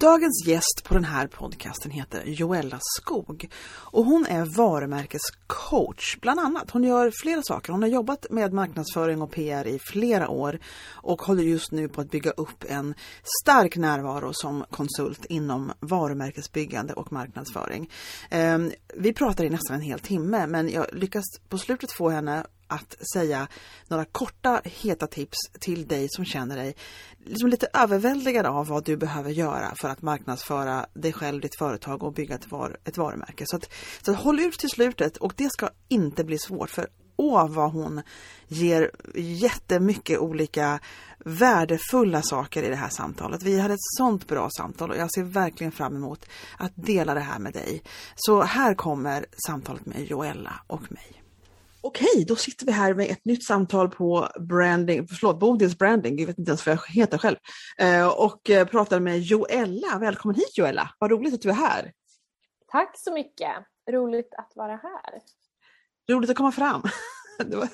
Dagens gäst på den här podcasten heter Joella Skog och hon är varumärkescoach bland annat. Hon gör flera saker. Hon har jobbat med marknadsföring och PR i flera år och håller just nu på att bygga upp en stark närvaro som konsult inom varumärkesbyggande och marknadsföring. Ehm, vi pratar i nästan en hel timme men jag lyckas på slutet få henne att säga några korta heta tips till dig som känner dig liksom lite överväldigad av vad du behöver göra för att marknadsföra dig själv, ditt företag och bygga ett, var, ett varumärke. Så, att, så att håll ut till slutet och det ska inte bli svårt för åh vad hon ger jättemycket olika värdefulla saker i det här samtalet. Vi hade ett sånt bra samtal och jag ser verkligen fram emot att dela det här med dig. Så här kommer samtalet med Joella och mig. Okej, då sitter vi här med ett nytt samtal på branding, förlåt, Bodils branding, jag vet inte ens vad jag heter själv, eh, och eh, pratar med Joella. Välkommen hit Joella, vad roligt att du är här. Tack så mycket, roligt att vara här. Roligt att komma fram. Var...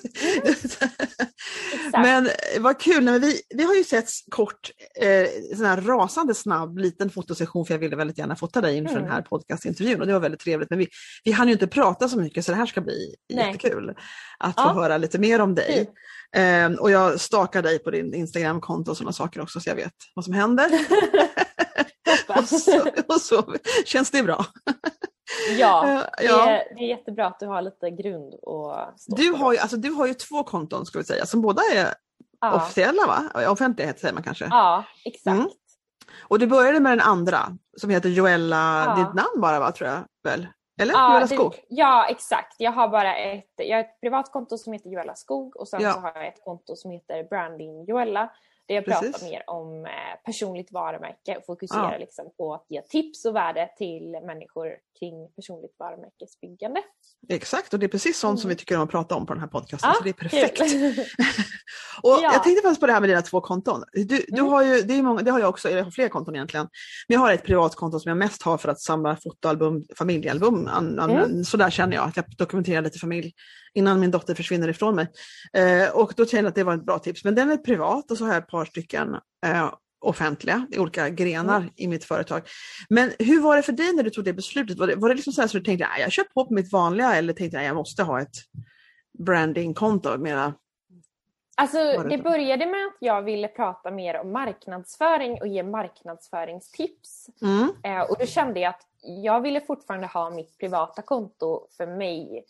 men vad kul, men vi, vi har ju sett kort, eh, sån här rasande snabb liten fotosession för jag ville väldigt gärna fota dig inför mm. den här podcastintervjun och det var väldigt trevligt. Men vi, vi hann ju inte prata så mycket så det här ska bli Nej. jättekul att ja. få höra lite mer om dig. Eh, och jag stakar dig på din Instagramkonto och sådana saker också så jag vet vad som händer. och, så, och så känns det bra. Ja, det, ja. Är, det är jättebra att du har lite grund att stå du har, ju, alltså, du har ju två konton ska vi säga som båda är ja. officiella va? Offentliga säger man kanske? Ja, exakt. Mm. Och du började med den andra som heter Joella, ja. ditt namn bara va tror jag väl? Eller? Ja, Joella Skog? Det, ja exakt, jag har bara ett, jag har ett privat konto som heter Joella Skog och sen så har jag ett konto som heter Branding Joella där jag Precis. pratar mer om eh, personligt varumärke och fokuserar ja. liksom på att ge tips och värde till människor kring personligt varumärkesbyggande. Exakt och det är precis sånt mm. som vi tycker om att prata om på den här podcasten ja, så det är perfekt. och ja. Jag tänkte faktiskt på det här med dina två konton. Du, du mm. har ju, det, är många, det har jag också, jag har fler konton egentligen. Men jag har ett privatkonto som jag mest har för att samla fotoalbum, familjealbum. An, an, mm. Så där känner jag att jag dokumenterar lite familj innan min dotter försvinner ifrån mig. Eh, och då kände jag att det var ett bra tips. Men den är privat och så har jag ett par stycken eh, offentliga i olika grenar mm. i mitt företag. Men hur var det för dig när du tog det beslutet? Var det, var det liksom så, så du tänkte att jag kör på på mitt vanliga eller tänkte att jag måste ha ett brandingkonto? Mera Alltså det började med att jag ville prata mer om marknadsföring och ge marknadsföringstips. Mm. Eh, och då kände jag att jag ville fortfarande ha mitt privata konto för mig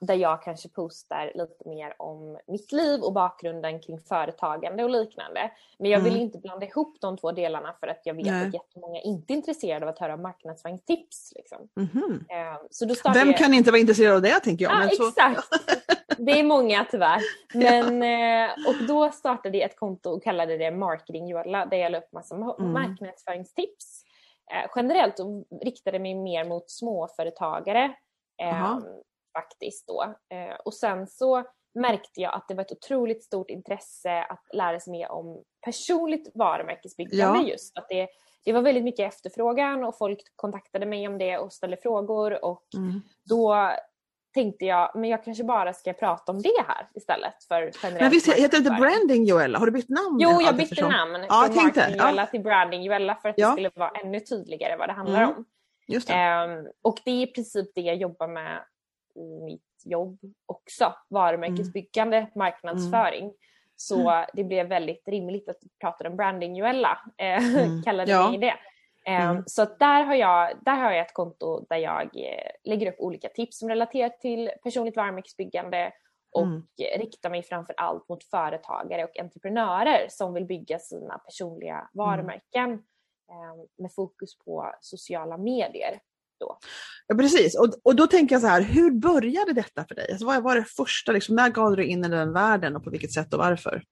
där jag kanske postar lite mer om mitt liv och bakgrunden kring företagande och liknande. Men jag vill mm. inte blanda ihop de två delarna för att jag vet Nej. att jättemånga inte är intresserade av att höra marknadsföringstips. Liksom. Mm. Eh, så då Vem jag... kan inte vara intresserad av det tänker jag. Ja, exakt. det är många tyvärr. Men, ja. eh, och då startade jag ett konto och kallade det Marketing Jolla där jag la upp massa mm. marknadsföringstips eh, generellt och riktade mig mer mot småföretagare. Eh, faktiskt då. Eh, och sen så märkte jag att det var ett otroligt stort intresse att lära sig mer om personligt varumärkesbyggande ja. just. Att det, det var väldigt mycket efterfrågan och folk kontaktade mig om det och ställde frågor och mm. då tänkte jag, men jag kanske bara ska prata om det här istället för generellt. Men visst heter det Branding Joella? Har du bytt namn? Jo, jag bytte namn ja, från Marketing Joella ja. till Branding Joella för att ja. det skulle vara ännu tydligare vad det handlar mm. om. Just det. Um, och det är i princip det jag jobbar med i mitt jobb också. Varumärkesbyggande, mm. marknadsföring. Mm. Så mm. det blev väldigt rimligt att prata om branding Joella, eh, mm. kallade ja. vi det. Um, Så att där, har jag, där har jag ett konto där jag eh, lägger upp olika tips som relaterar till personligt varumärkesbyggande och mm. riktar mig framför allt mot företagare och entreprenörer som vill bygga sina personliga varumärken um, med fokus på sociala medier. Då. Ja, precis. Och, och då tänker jag så här, hur började detta för dig? Alltså, vad var det första, liksom, när gav du dig in i den världen och på vilket sätt och varför?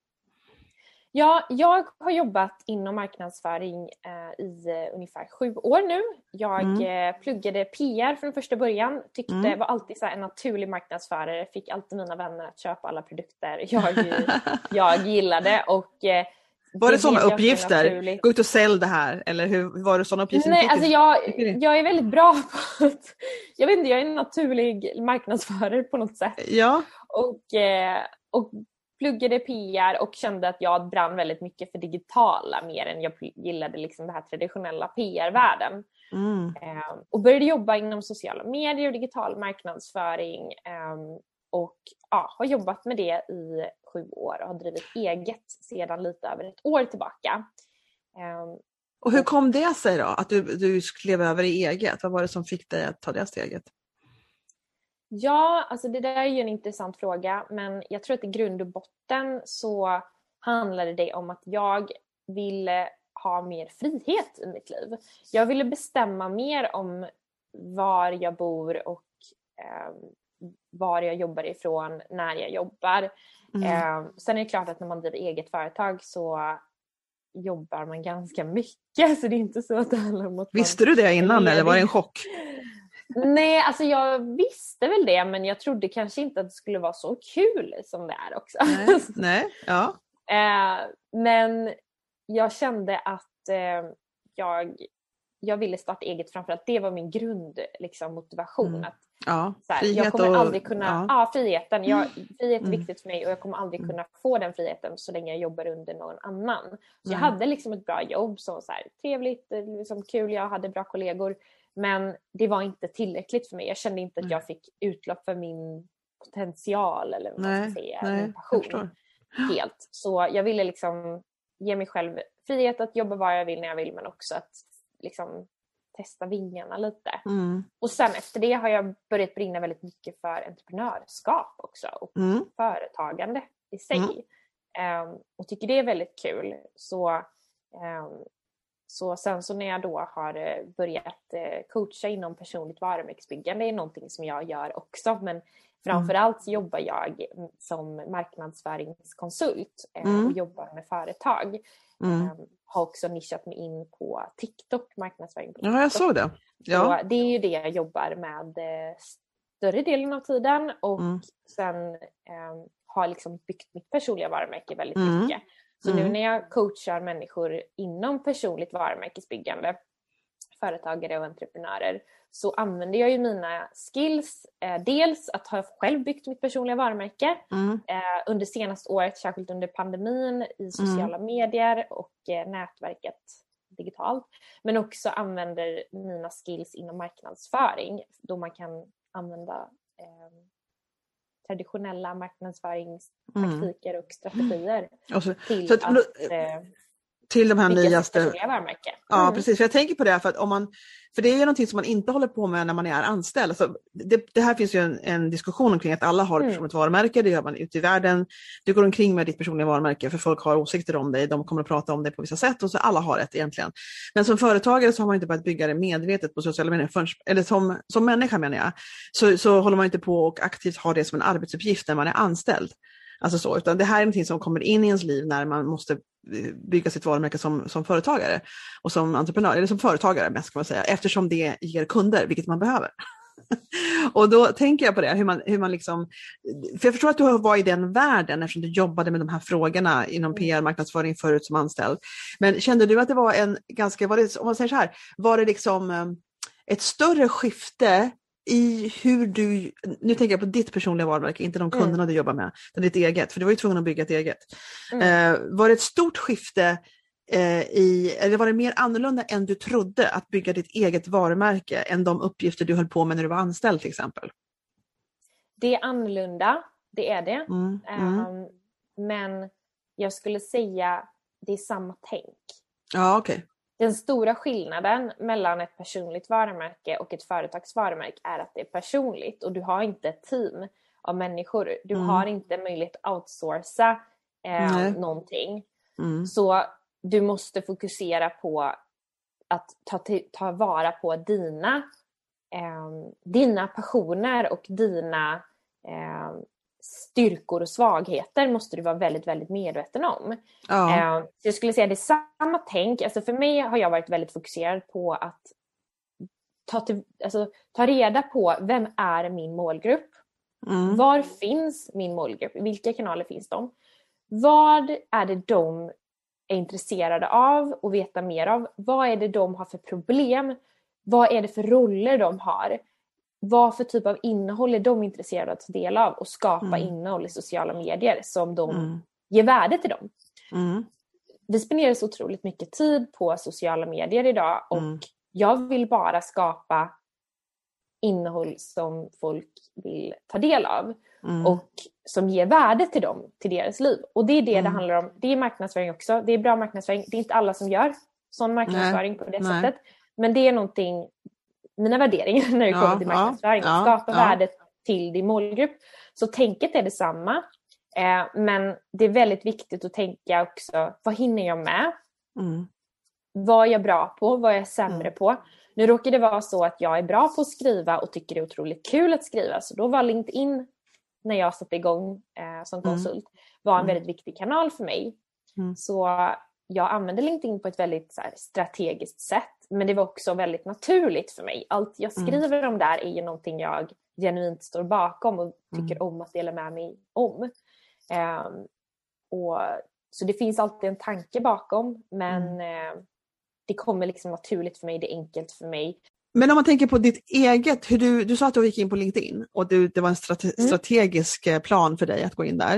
Ja, jag har jobbat inom marknadsföring eh, i eh, ungefär sju år nu. Jag mm. eh, pluggade PR från första början, tyckte mm. var alltid så en naturlig marknadsförare, fick alltid mina vänner att köpa alla produkter jag, jag gillade och eh, var det, det sådana uppgifter? Gå ut och sälj det här eller hur var det sådana uppgifter? Nej, alltså jag, jag är väldigt bra på att, jag vet inte, jag är en naturlig marknadsförare på något sätt. Ja. Och, eh, och pluggade PR och kände att jag brann väldigt mycket för digitala mer än jag gillade liksom den här traditionella PR-världen. Mm. Eh, och började jobba inom sociala medier och digital marknadsföring eh, och ja, har jobbat med det i sju år och har drivit eget sedan lite över ett år tillbaka. Eh, och hur kom det sig då, att du, du klev över i eget? Vad var det som fick dig att ta det steget? Ja, alltså det där är ju en intressant fråga men jag tror att i grund och botten så handlade det om att jag ville ha mer frihet i mitt liv. Jag ville bestämma mer om var jag bor och eh, var jag jobbar ifrån, när jag jobbar. Mm. Eh, sen är det klart att när man driver eget företag så jobbar man ganska mycket så det är inte så att det handlar om att Visste du det innan eller var det en chock? Nej, alltså jag visste väl det men jag trodde kanske inte att det skulle vara så kul som det är också. Nej, nej ja. Eh, men jag kände att eh, jag, jag ville starta eget framförallt. Det var min grundmotivation. Liksom, motivation, mm. ja, så här, jag kommer och, aldrig kunna, ja. ja friheten. Jag, frihet är mm. viktigt för mig och jag kommer aldrig mm. kunna få den friheten så länge jag jobbar under någon annan. Så jag hade liksom ett bra jobb som var så här, trevligt, liksom kul, jag hade bra kollegor. Men det var inte tillräckligt för mig. Jag kände inte att jag fick utlopp för min potential eller vad man ska säga, nej, min passion. Helt. Så jag ville liksom ge mig själv frihet att jobba var jag vill när jag vill men också att liksom testa vingarna lite. Mm. Och sen efter det har jag börjat brinna väldigt mycket för entreprenörskap också och mm. företagande i sig. Mm. Um, och tycker det är väldigt kul. Så um, så sen så när jag då har eh, börjat eh, coacha inom personligt varumärkesbyggande är någonting som jag gör också men framförallt mm. jobbar jag som marknadsföringskonsult mm. och jobbar med företag. Mm. Har också nischat mig in på TikTok, marknadsföring på TikTok. Ja, jag såg det. Ja. Så det är ju det jag jobbar med större delen av tiden och mm. sen eh, har liksom byggt mitt personliga varumärke väldigt mm. mycket. Så mm. nu när jag coachar människor inom personligt varumärkesbyggande, företagare och entreprenörer, så använder jag ju mina skills. Eh, dels att ha själv byggt mitt personliga varumärke mm. eh, under senaste året, särskilt under pandemin, i sociala mm. medier och eh, nätverket digitalt. Men också använder mina skills inom marknadsföring då man kan använda eh, traditionella marknadsföringstaktiker mm. och strategier och så, till så att, att eh, till de här nyaste... varumärke. Ja mm. precis, för jag tänker på det för att om man, för det är ju någonting som man inte håller på med när man är anställd. Alltså, det, det här finns ju en, en, diskussion omkring att alla har ett mm. personligt varumärke, det gör man ute i världen. Du går omkring med ditt personliga varumärke för folk har åsikter om dig, de kommer att prata om dig på vissa sätt och så alla har ett egentligen. Men som företagare så har man inte börjat bygga det medvetet på sociala medier, förrän, eller som, som människa menar jag, så, så håller man inte på och aktivt har det som en arbetsuppgift när man är anställd. Alltså så, utan det här är någonting som kommer in i ens liv när man måste eh, bygga sitt varumärke som, som företagare och som entreprenör, eller som företagare mest kan man säga, eftersom det ger kunder, vilket man behöver. och då tänker jag på det, hur man, hur man liksom, för jag förstår att du var i den världen eftersom du jobbade med de här frågorna inom mm. PR-marknadsföring förut som anställd. Men kände du att det var en ganska, var det, om man säger så här, var det liksom eh, ett större skifte i hur du, nu tänker jag på ditt personliga varumärke, inte de mm. kunderna mm. du jobbar med, utan ditt eget, för du var ju tvungen att bygga ett eget. Mm. Eh, var det ett stort skifte eh, i, eller var det mer annorlunda än du trodde att bygga ditt eget varumärke än de uppgifter du höll på med när du var anställd till exempel? Det är annorlunda, det är det. Mm. Um, men jag skulle säga det är samma tänk. Ja, okej. Okay. Den stora skillnaden mellan ett personligt varumärke och ett företagsvarumärke är att det är personligt och du har inte ett team av människor. Du mm. har inte möjlighet att outsourca eh, någonting. Mm. Så du måste fokusera på att ta, ta vara på dina eh, dina passioner och dina eh, styrkor och svagheter måste du vara väldigt, väldigt medveten om. Ja. Eh, jag skulle säga det är samma tänk. Alltså för mig har jag varit väldigt fokuserad på att ta, till, alltså, ta reda på vem är min målgrupp? Mm. Var finns min målgrupp? Vilka kanaler finns de? Vad är det de är intresserade av och veta mer av? Vad är det de har för problem? Vad är det för roller de har? Vad för typ av innehåll är de intresserade av att ta del av och skapa mm. innehåll i sociala medier som de mm. ger värde till dem? Mm. Vi spenderar så otroligt mycket tid på sociala medier idag och mm. jag vill bara skapa innehåll som folk vill ta del av mm. och som ger värde till dem, till deras liv. Och det är det mm. det handlar om. Det är marknadsföring också. Det är bra marknadsföring. Det är inte alla som gör sån marknadsföring Nej. på det Nej. sättet. Men det är någonting, mina värderingar när det ja, kommer till marknadsföring, ja, skapa ja, värde till din målgrupp. Så tänket är detsamma. Eh, men det är väldigt viktigt att tänka också, vad hinner jag med? Mm. Vad är jag bra på? Vad är jag sämre mm. på? Nu råkar det vara så att jag är bra på att skriva och tycker det är otroligt kul att skriva så då var LinkedIn när jag satte igång eh, som mm. konsult mm. var en mm. väldigt viktig kanal för mig. Mm. Så jag använde LinkedIn på ett väldigt här, strategiskt sätt men det var också väldigt naturligt för mig. Allt jag mm. skriver om där är ju någonting jag genuint står bakom och tycker om att dela med mig om. Um, och, så det finns alltid en tanke bakom men eh, det kommer liksom naturligt för mig, det är enkelt för mig. Men om man tänker på ditt eget, hur du, du sa att du gick in på LinkedIn och du, det var en strate, mm. strategisk eh, plan för dig att gå in där.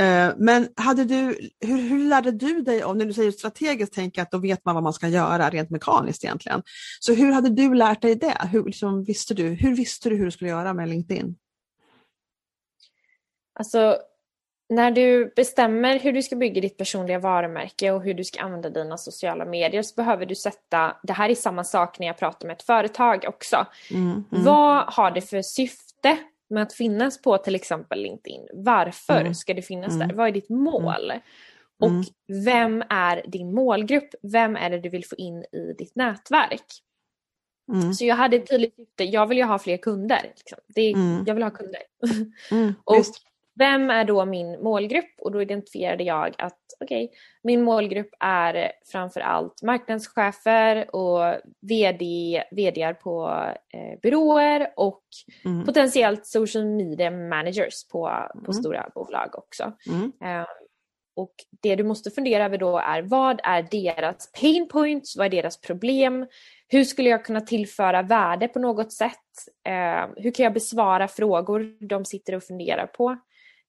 Uh, men hade du, hur, hur lärde du dig om, när du säger strategiskt, tänk att då vet man vad man ska göra rent mekaniskt egentligen. Så hur hade du lärt dig det? Hur, liksom, visste du, hur visste du hur du skulle göra med LinkedIn? Alltså när du bestämmer hur du ska bygga ditt personliga varumärke och hur du ska använda dina sociala medier så behöver du sätta, det här är samma sak när jag pratar med ett företag också. Mm, mm. Vad har det för syfte med att finnas på till exempel LinkedIn? Varför mm, ska det finnas där? Mm. Vad är ditt mål? Mm. Och vem är din målgrupp? Vem är det du vill få in i ditt nätverk? Mm. Så jag hade ett tydligt syfte. Jag vill ju ha fler kunder. Liksom. Det, mm. Jag vill ha kunder. Mm, och vem är då min målgrupp? Och då identifierade jag att okej, okay, min målgrupp är framförallt marknadschefer och VD, VDar på eh, byråer och mm. potentiellt social media managers på, på mm. stora bolag också. Mm. Eh, och det du måste fundera över då är vad är deras pain points? Vad är deras problem? Hur skulle jag kunna tillföra värde på något sätt? Eh, hur kan jag besvara frågor de sitter och funderar på?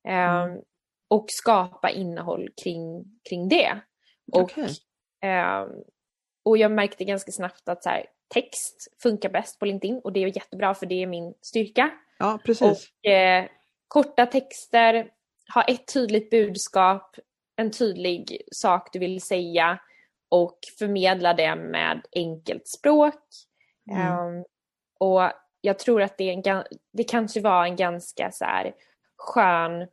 Mm. Ehm, och skapa innehåll kring, kring det. Och, okay. eh, och jag märkte ganska snabbt att så här, text funkar bäst på LinkedIn och det är jättebra för det är min styrka. Ja, precis. Och, eh, korta texter, ha ett tydligt budskap, en tydlig sak du vill säga och förmedla det med enkelt språk. Mm. Um, och jag tror att det, är en, det kanske var en ganska så här, skön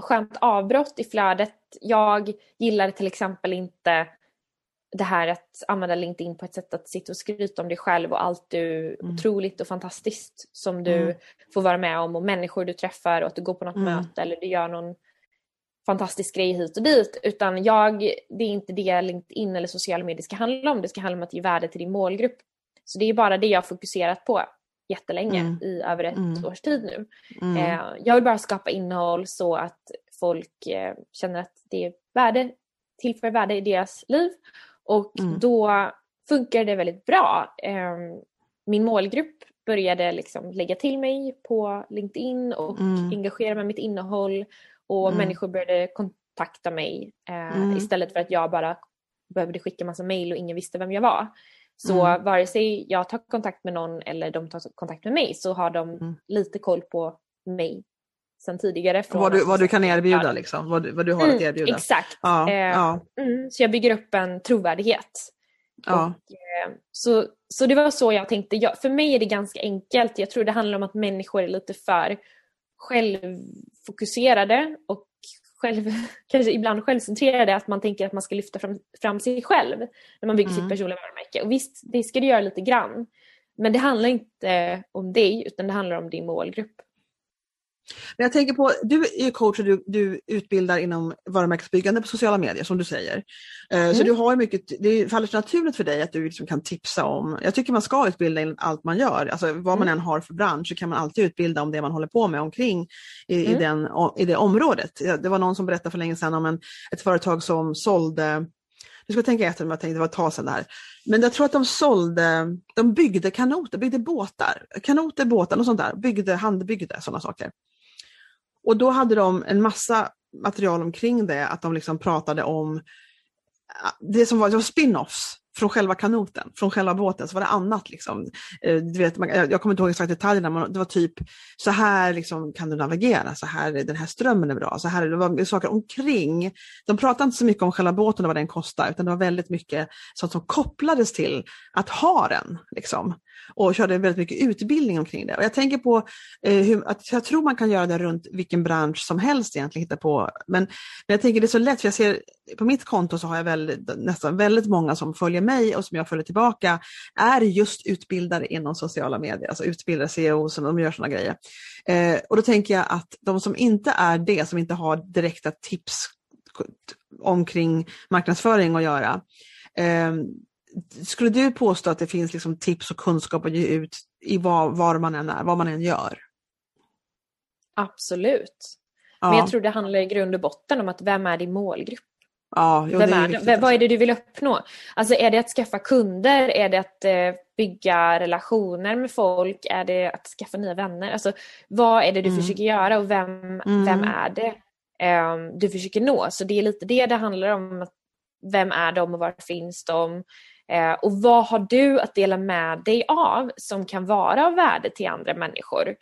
skönt avbrott i flödet. Jag gillar till exempel inte det här att använda LinkedIn på ett sätt att sitta och skryta om dig själv och allt du mm. otroligt och fantastiskt som du mm. får vara med om och människor du träffar och att du går på något mm. möte eller du gör någon fantastisk grej hit och dit. Utan jag, det är inte det LinkedIn eller sociala medier ska handla om. Det ska handla om att ge värde till din målgrupp. Så det är bara det jag har fokuserat på jättelänge mm. i över ett mm. års tid nu. Mm. Eh, jag vill bara skapa innehåll så att folk eh, känner att det är värde, tillför värde i deras liv och mm. då funkar det väldigt bra. Eh, min målgrupp började liksom lägga till mig på LinkedIn och mm. engagera med mitt innehåll och mm. människor började kontakta mig eh, istället för att jag bara behövde skicka massa mail och ingen visste vem jag var. Så mm. vare sig jag tar kontakt med någon eller de tar kontakt med mig så har de mm. lite koll på mig sen tidigare. vad, du, vad du kan erbjuda liksom, vad du, vad du har mm, att erbjuda. Exakt. Ja, eh, ja. Mm, så jag bygger upp en trovärdighet. Ja. Och, eh, så, så det var så jag tänkte. Jag, för mig är det ganska enkelt. Jag tror det handlar om att människor är lite för självfokuserade och själv, kanske ibland självcentrerade, att man tänker att man ska lyfta fram, fram sig själv när man bygger mm. sitt personliga varumärke. Och visst, det ska du göra lite grann. Men det handlar inte om dig utan det handlar om din målgrupp. Men jag tänker på, du är coach och du, du utbildar inom varumärkesbyggande på sociala medier som du säger. Mm. Så du har mycket, det faller naturligt för dig att du liksom kan tipsa om, jag tycker man ska utbilda i allt man gör, alltså vad man mm. än har för bransch så kan man alltid utbilda om det man håller på med omkring i, mm. i, den, i det området. Det var någon som berättade för länge sedan om en, ett företag som sålde nu ska jag tänka efter om jag tänkte, det var ett tag sedan det här. Men jag tror att de sålde, de byggde kanoter, byggde båtar, kanoter, båtar och sånt där, byggde, handbyggde sådana saker. Och då hade de en massa material omkring det, att de liksom pratade om ah, det som var, var spin-offs från själva kanoten, från själva båten, så var det annat. Liksom. Eh, du vet, jag kommer inte ihåg exakt detaljerna, men det var typ så här liksom, kan du navigera, så här, den här strömmen är bra, så här, det var saker omkring. De pratade inte så mycket om själva båten och vad den kostar, utan det var väldigt mycket sånt som kopplades till att ha den. Liksom och körde väldigt mycket utbildning omkring det. Och jag tänker på eh, hur, att jag tror man kan göra det runt vilken bransch som helst egentligen, hitta på. Men, men jag tänker det är så lätt, för jag ser på mitt konto så har jag väldigt, nästan väldigt många som följer mig och som jag följer tillbaka, är just utbildare inom sociala medier, alltså utbildare, CEO, som de gör sådana grejer. Eh, och då tänker jag att de som inte är det, som inte har direkta tips omkring marknadsföring att göra, eh, skulle du påstå att det finns liksom tips och kunskap att ge ut i var, var man än är, vad man än gör? Absolut. Ja. Men jag tror det handlar i grund och botten om att vem är din målgrupp? Ja, jo, vem är, är vad är alltså. det du vill uppnå? Alltså är det att skaffa kunder? Är det att eh, bygga relationer med folk? Är det att skaffa nya vänner? Alltså vad är det du mm. försöker göra och vem, mm. vem är det eh, du försöker nå? Så det är lite det det handlar om. Vem är de och var finns de? Eh, och vad har du att dela med dig av som kan vara av värde till andra människor?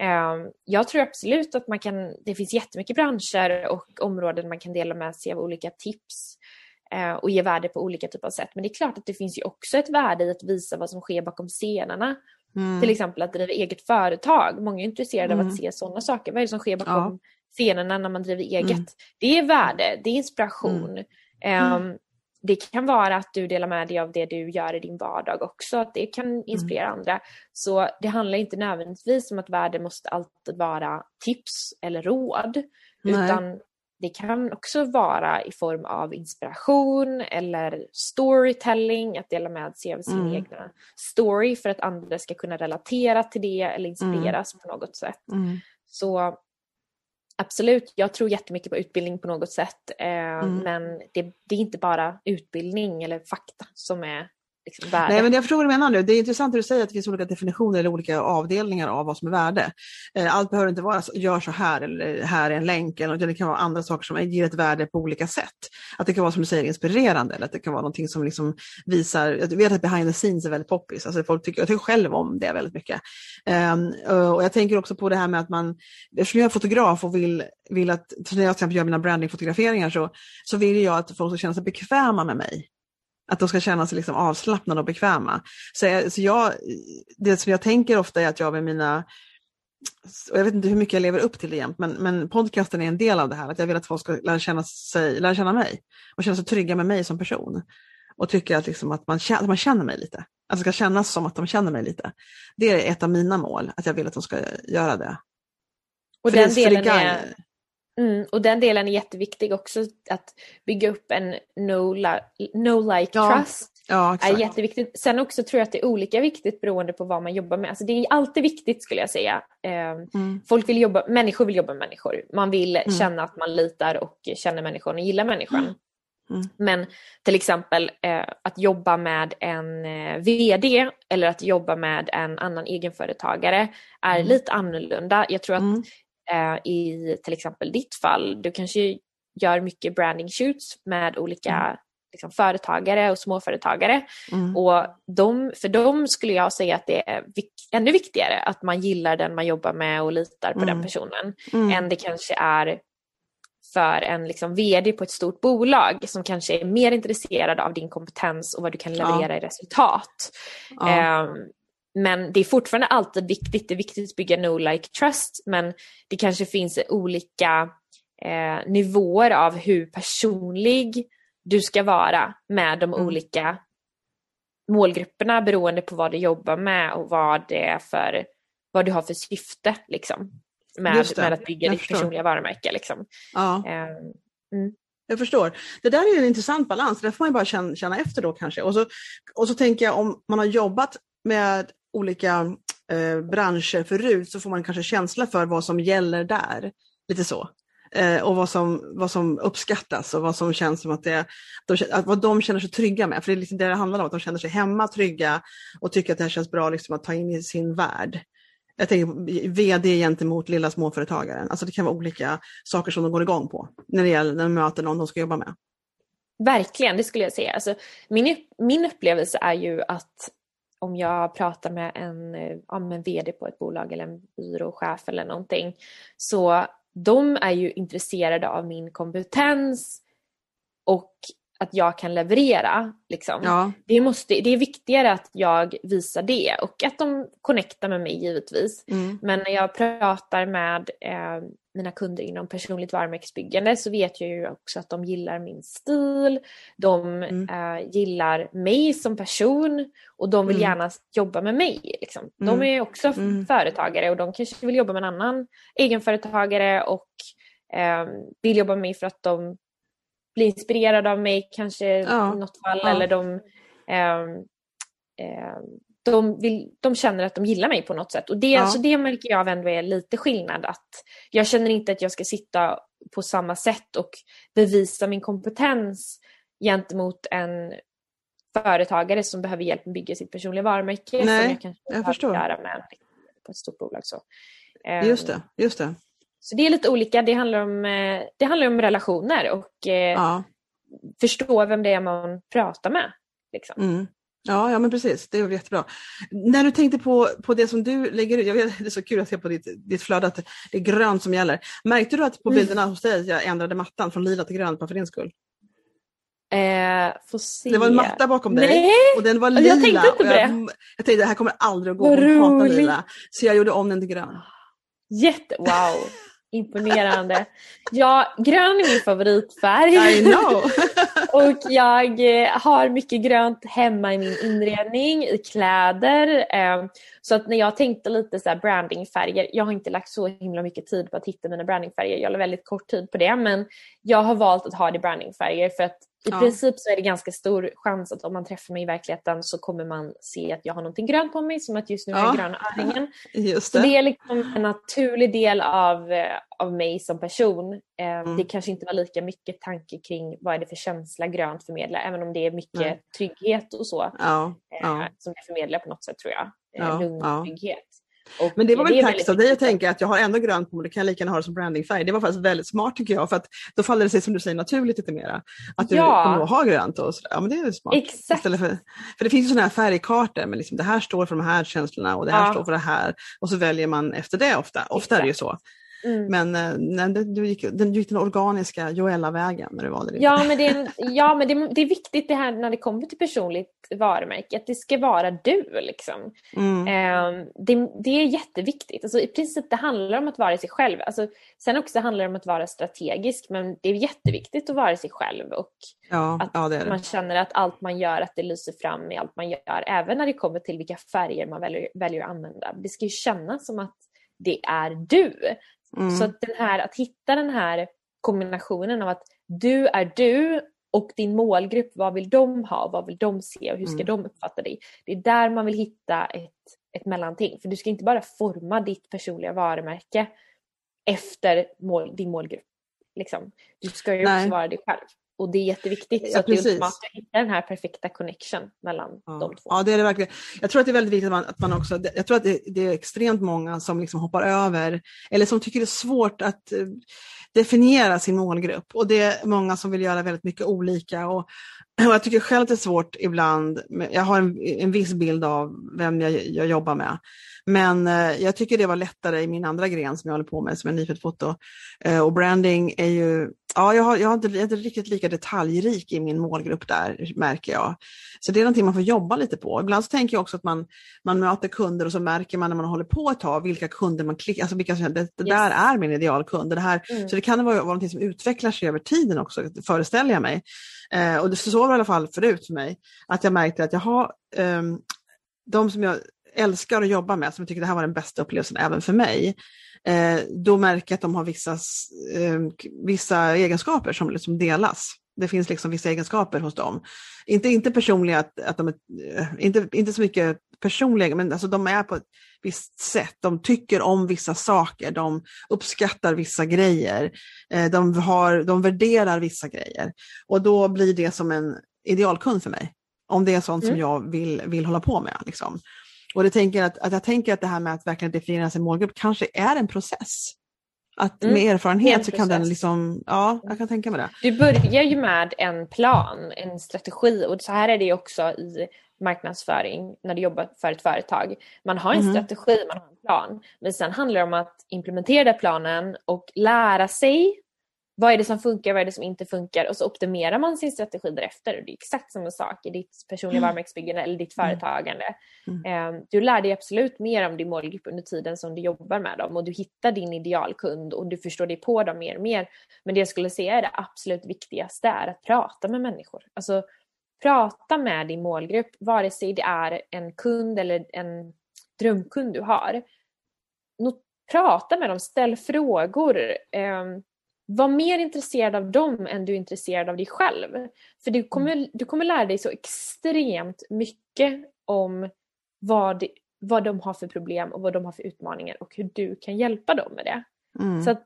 Eh, jag tror absolut att man kan, det finns jättemycket branscher och områden man kan dela med sig av olika tips eh, och ge värde på olika typer av sätt. Men det är klart att det finns ju också ett värde i att visa vad som sker bakom scenerna. Mm. Till exempel att driva eget företag. Många är intresserade mm. av att se sådana saker. Vad är det som sker bakom ja. scenerna när man driver eget? Mm. Det är värde, det är inspiration. Um, det kan vara att du delar med dig av det du gör i din vardag också, att det kan mm. inspirera mm. andra. Så det handlar inte nödvändigtvis om att värde måste alltid vara tips eller råd, Nej. utan det kan också vara i form av inspiration eller storytelling, att dela med sig av sin mm. egna story för att andra ska kunna relatera till det eller inspireras mm. på något sätt. Mm. Så Absolut, jag tror jättemycket på utbildning på något sätt. Eh, mm. Men det, det, är inte bara utbildning eller fakta som är liksom värde. Nej, men jag förstår vad du menar nu. Det är intressant att du säger att det finns olika definitioner eller olika avdelningar av vad som är värde. Eh, allt behöver inte vara så, gör så här eller här är en länk. Eller, det kan vara andra saker som ger ett värde på olika sätt. Att det kan vara som du säger inspirerande eller att det kan vara någonting som liksom visar, jag vet att behind the scenes är väldigt poppis. Alltså folk tycker, jag tycker själv om det väldigt mycket. Um, och jag tänker också på det här med att man, eftersom jag är fotograf och vill, vill att, när jag till exempel gör mina brandingfotograferingar så, så vill jag att folk ska känna sig bekväma med mig. Att de ska känna sig liksom avslappnade och bekväma. Så, jag, så jag, det som jag tänker ofta är att jag med mina och jag vet inte hur mycket jag lever upp till det jämt, men, men podcasten är en del av det här. Att jag vill att folk ska lära känna, sig, lära känna mig och känna sig trygga med mig som person. Och tycker att, liksom att, man, att man känner mig lite. Att det ska kännas som att de känner mig lite. Det är ett av mina mål, att jag vill att de ska göra det. Och den delen är, Mm, och den delen är jätteviktig också, att bygga upp en no-like no like ja. trust. Ja, är jätteviktigt. Sen också tror jag att det är olika viktigt beroende på vad man jobbar med. Alltså det är alltid viktigt skulle jag säga. Eh, mm. Folk vill jobba, människor vill jobba med människor. Man vill mm. känna att man litar och känner människan och gillar människan. Mm. mm. Men till exempel eh, att jobba med en eh, VD eller att jobba med en annan egenföretagare är mm. lite annorlunda. Jag tror att mm eh, i till exempel ditt fall, du kanske gör mycket branding shoots med olika mm. liksom, företagare och småföretagare. Mm. Och de, för dem skulle jag säga att det är vik ännu viktigare att man gillar den man jobbar med och litar på mm. den personen mm. än det kanske är för en liksom vd på ett stort bolag som kanske är mer intresserad av din kompetens och vad du kan leverera ja. i resultat. Ja. Um, men det är fortfarande alltid viktigt, det är viktigt att bygga no like trust men det kanske finns olika eh, nivåer av hur personlig du ska vara med de mm. olika målgrupperna beroende på vad du jobbar med och vad det är för, vad du har för syfte liksom. Med, med att bygga ditt personliga varumärke liksom. Ja. Um, mm. Jag förstår. Det där är en intressant balans, det får man bara känna, känna efter då kanske. Och så, och så tänker jag om man har jobbat med olika eh, branscher förut så får man kanske känsla för vad som gäller där. Lite så. Eh, och vad som, vad som uppskattas och vad som känns som att det de, att vad de känner sig trygga med. För det är liksom det det handlar om, att de känner sig hemma, trygga och tycker att det här känns bra liksom, att ta in i sin värld. Jag tänker VD gentemot lilla småföretagaren. Alltså det kan vara olika saker som de går igång på när det gäller när de möter någon de ska jobba med. Verkligen, det skulle jag säga. Alltså, min, min upplevelse är ju att om jag pratar med en, ja, en VD på ett bolag eller en byråchef eller någonting så de är ju intresserade av min kompetens och att jag kan leverera. Liksom. Ja. Det, måste, det är viktigare att jag visar det och att de connectar med mig givetvis. Mm. Men när jag pratar med eh, mina kunder inom personligt varumärkesbyggande så vet jag ju också att de gillar min stil, de mm. eh, gillar mig som person och de vill mm. gärna jobba med mig. Liksom. De mm. är också mm. företagare och de kanske vill jobba med en annan egenföretagare och eh, vill jobba med mig för att de blir inspirerade av mig kanske ja. i något fall ja. eller de, eh, de, vill, de känner att de gillar mig på något sätt. Och det, ja. så det märker jag ändå är lite skillnad. Att jag känner inte att jag ska sitta på samma sätt och bevisa min kompetens gentemot en företagare som behöver hjälp med att bygga sitt personliga varumärke. Nej, som jag, kanske jag förstår. Göra med på ett stort bolag. Så. Just det, just det. Så det är lite olika. Det handlar om, eh, det handlar om relationer och eh, ja. förstå vem det är man pratar med. Liksom. Mm. Ja, ja, men precis. Det är jättebra. När du tänkte på, på det som du lägger ut, jag vet, det är så kul att se på ditt, ditt flöde att det är grönt som gäller. Märkte du att på mm. bilderna hos dig jag ändrade mattan från lila till grönt bara för din skull? Eh, får se. Det var en matta bakom dig Nej. och den var lila. Jag tänkte inte på det. Jag, jag tänkte det här kommer aldrig att gå, hon hatar lila. Så jag gjorde om den till grön. Jätte, wow. Imponerande. Ja, grön är min favoritfärg. I know. och jag eh, har mycket grönt hemma i min inredning, i kläder. Eh, så att när jag tänkte lite så brandingfärger, jag har inte lagt så himla mycket tid på att hitta mina brandingfärger, jag la väldigt kort tid på det, men jag har valt att ha det brandingfärger för att i ja. princip så är det ganska stor chans att om man träffar mig i verkligheten så kommer man se att jag har någonting grönt på mig som att just nu har jag gröna örhängen. Just det. Så det är liksom en naturlig del av, eh, av mig som person. Eh, mm. Det kanske inte var lika mycket tanke kring vad är det för känsla grönt förmedlar, även om det är mycket mm. trygghet och så ja. Ja. som det förmedlar på något sätt tror jag. Ja. Lugn och trygghet. Och men det var väl tax av dig att tänka att jag har ändå grönt på mig, då kan jag lika gärna ha det som brandingfärg. Det var faktiskt väldigt smart tycker jag, för att då faller det sig som du säger naturligt lite mera. Att du ja. kommer att ha grönt och sådär. Ja men det är smart. Exakt. För, för det finns ju sådana här färgkartor, men liksom, det här står för de här känslorna och det här ja. står för det här. Och så väljer man efter det ofta. Ofta Exakt. är det ju så. Mm. Men eh, nej, du, gick, du gick den organiska Joella-vägen när du valde det. Ja, men, det är, en, ja, men det, det, är viktigt det här när det kommer till personligt varumärke, att det ska vara du. Liksom. Mm. Eh, det, det, är jätteviktigt. Alltså, I princip det handlar om att vara sig själv. Alltså, sen också handlar det om att vara strategisk, men det är jätteviktigt att vara sig själv och ja, att ja, det man känner att allt man gör, att det lyser fram i allt man gör, även när det kommer till vilka färger man väljer, väljer att använda. Det ska ju kännas som att det är du. Mm. Så att, den här, att hitta den här kombinationen av att du är du och din målgrupp, vad vill de ha, vad vill de se och hur ska mm. de uppfatta dig? Det är där man vill hitta ett, ett mellanting. För du ska inte bara forma ditt personliga varumärke efter mål, din målgrupp. Liksom. Du ska ju Nej. också vara dig själv. Och det är jätteviktigt. Ja, så att precis. det är ultimat att hitta den här perfekta connection mellan ja. de två. Ja, det är det verkligen. Jag tror att det är väldigt viktigt att man, att man också, jag tror att det, det, är extremt många som liksom hoppar över, eller som tycker det är svårt att uh, definiera sin målgrupp. Och det är många som vill göra väldigt mycket olika. Och, och jag tycker själv att det är svårt ibland, jag har en, en viss bild av vem jag, jag jobbar med. Men eh, jag tycker det var lättare i min andra gren som jag håller på med, som är nyfött foto. Eh, och branding är ju, ja jag, har, jag, har inte, jag är inte riktigt lika detaljrik i min målgrupp där märker jag. Så det är någonting man får jobba lite på. Ibland så tänker jag också att man, man möter kunder och så märker man när man håller på ett tag vilka kunder man klickar, alltså vilka, det, det yes. där är min idealkund. Det här, mm. Så det kan vara, vara någonting som utvecklar sig över tiden också, föreställer jag mig. Eh, och det, så var i alla fall förut för mig, att jag märkte att jag har um, de som jag älskar att jobba med, som jag tycker det här var den bästa upplevelsen även för mig, då märker jag att de har vissa, eh, vissa egenskaper som liksom delas. Det finns liksom vissa egenskaper hos dem. Inte, inte personliga, att, att de är, eh, inte, inte så mycket personliga, men alltså de är på ett visst sätt. De tycker om vissa saker, de uppskattar vissa grejer, eh, de, har, de värderar vissa grejer. Och då blir det som en idealkund för mig. Om det är sånt mm. som jag vill, vill hålla på med. Liksom. Och det tänker att, att jag tänker att det här med att verkligen definiera sin målgrupp kanske är en process. Att mm. med erfarenhet så kan den liksom, ja, jag kan tänka mig det. Du börjar ju med en plan, en strategi och så här är det också i marknadsföring när du jobbar för ett företag. Man har en mm. strategi, man har en plan. Men sen handlar det om att implementera planen och lära sig vad är det som funkar, vad är det som inte funkar och så optimerar man sin strategi därefter. Det är exakt samma sak i ditt personliga mm. varumärkesbyggande eller ditt mm. företagande. Mm. Ehm, du lär dig absolut mer om din målgrupp under tiden som du jobbar med dem och du hittar din idealkund och du förstår dig på dem mer och mer. Men det jag skulle säga är det absolut viktigaste är att prata med människor. Alltså prata med din målgrupp, vare sig det är en kund eller en drömkund du har. Prata med dem, ställ frågor. Var mer intresserad av dem än du är intresserad av dig själv. För du kommer, mm. du kommer lära dig så extremt mycket om vad, vad de har för problem och vad de har för utmaningar och hur du kan hjälpa dem med det. Mm. Så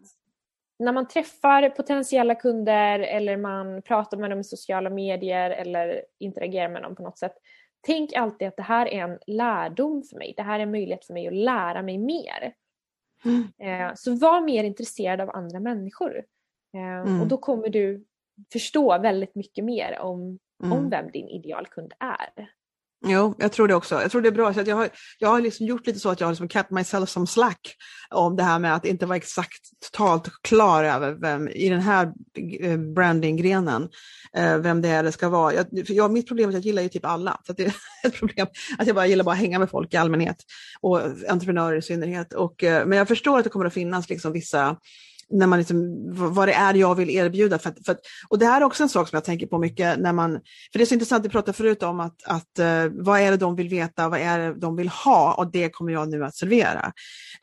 när man träffar potentiella kunder eller man pratar med dem i sociala medier eller interagerar med dem på något sätt. Tänk alltid att det här är en lärdom för mig. Det här är en möjlighet för mig att lära mig mer. Mm. Eh, så var mer intresserad av andra människor. Eh, mm. Och då kommer du förstå väldigt mycket mer om, mm. om vem din idealkund är. Jo, jag tror det också. Jag tror det är bra. Så jag, har, jag har liksom gjort lite så att jag har liksom kept myself som slack om det här med att inte vara exakt totalt klar över vem i den här eh, brandinggrenen, eh, vem det är det ska vara. Jag, jag, mitt problem är att jag gillar ju typ alla. Så det är ett problem att jag bara gillar bara att hänga med folk i allmänhet och entreprenörer i synnerhet. Och, men jag förstår att det kommer att finnas liksom vissa när man liksom, vad det är jag vill erbjuda. För att, för att, och det här är också en sak som jag tänker på mycket när man, för det är så intressant, vi pratade förut om att, att uh, vad är det de vill veta, vad är det de vill ha och det kommer jag nu att servera.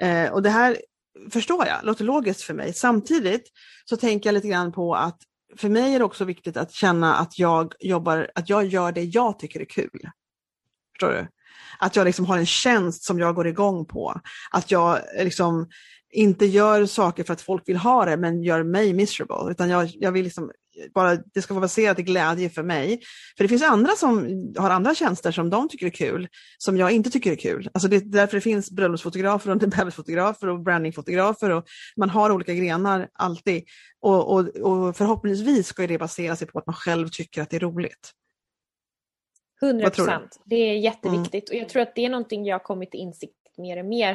Uh, och det här förstår jag, låter logiskt för mig. Samtidigt så tänker jag lite grann på att för mig är det också viktigt att känna att jag jobbar, att jag gör det jag tycker är kul. Förstår du? Att jag liksom har en tjänst som jag går igång på. Att jag liksom inte gör saker för att folk vill ha det men gör mig miserable. Utan jag, jag vill liksom bara, det ska vara baserat i glädje för mig. För det finns andra som har andra tjänster som de tycker är kul, som jag inte tycker är kul. Alltså det är därför det finns bröllopsfotografer och bebisfotografer och brandingfotografer och man har olika grenar alltid. Och, och, och förhoppningsvis ska det basera sig på att man själv tycker att det är roligt. 100 procent. Det är jätteviktigt mm. och jag tror att det är någonting jag har kommit till insikt mer och mer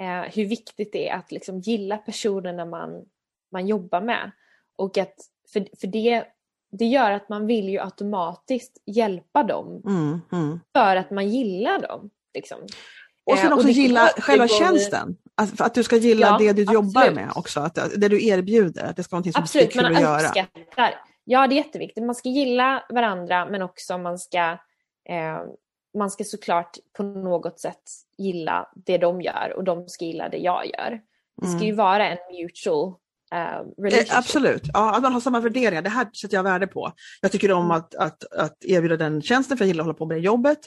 eh, hur viktigt det är att liksom gilla personerna man, man jobbar med. Och att, för, för det, det gör att man vill ju automatiskt hjälpa dem mm, mm. för att man gillar dem. Liksom. Och sen eh, också och gilla själva tjänsten. Att, att du ska gilla ja, det du absolut. jobbar med också, att, det du erbjuder. Att det ska vara någonting som absolut, är kul att göra. Uppskattar. Ja, det är jätteviktigt. Man ska gilla varandra men också man ska eh, man ska såklart på något sätt gilla det de gör och de ska gilla det jag gör. Det ska ju mm. vara en mutual Uh, eh, absolut, ja, att man har samma värderingar. Det här sätter jag värde på. Jag tycker om mm. att, att, att erbjuda den tjänsten för jag gillar att hålla på med det jobbet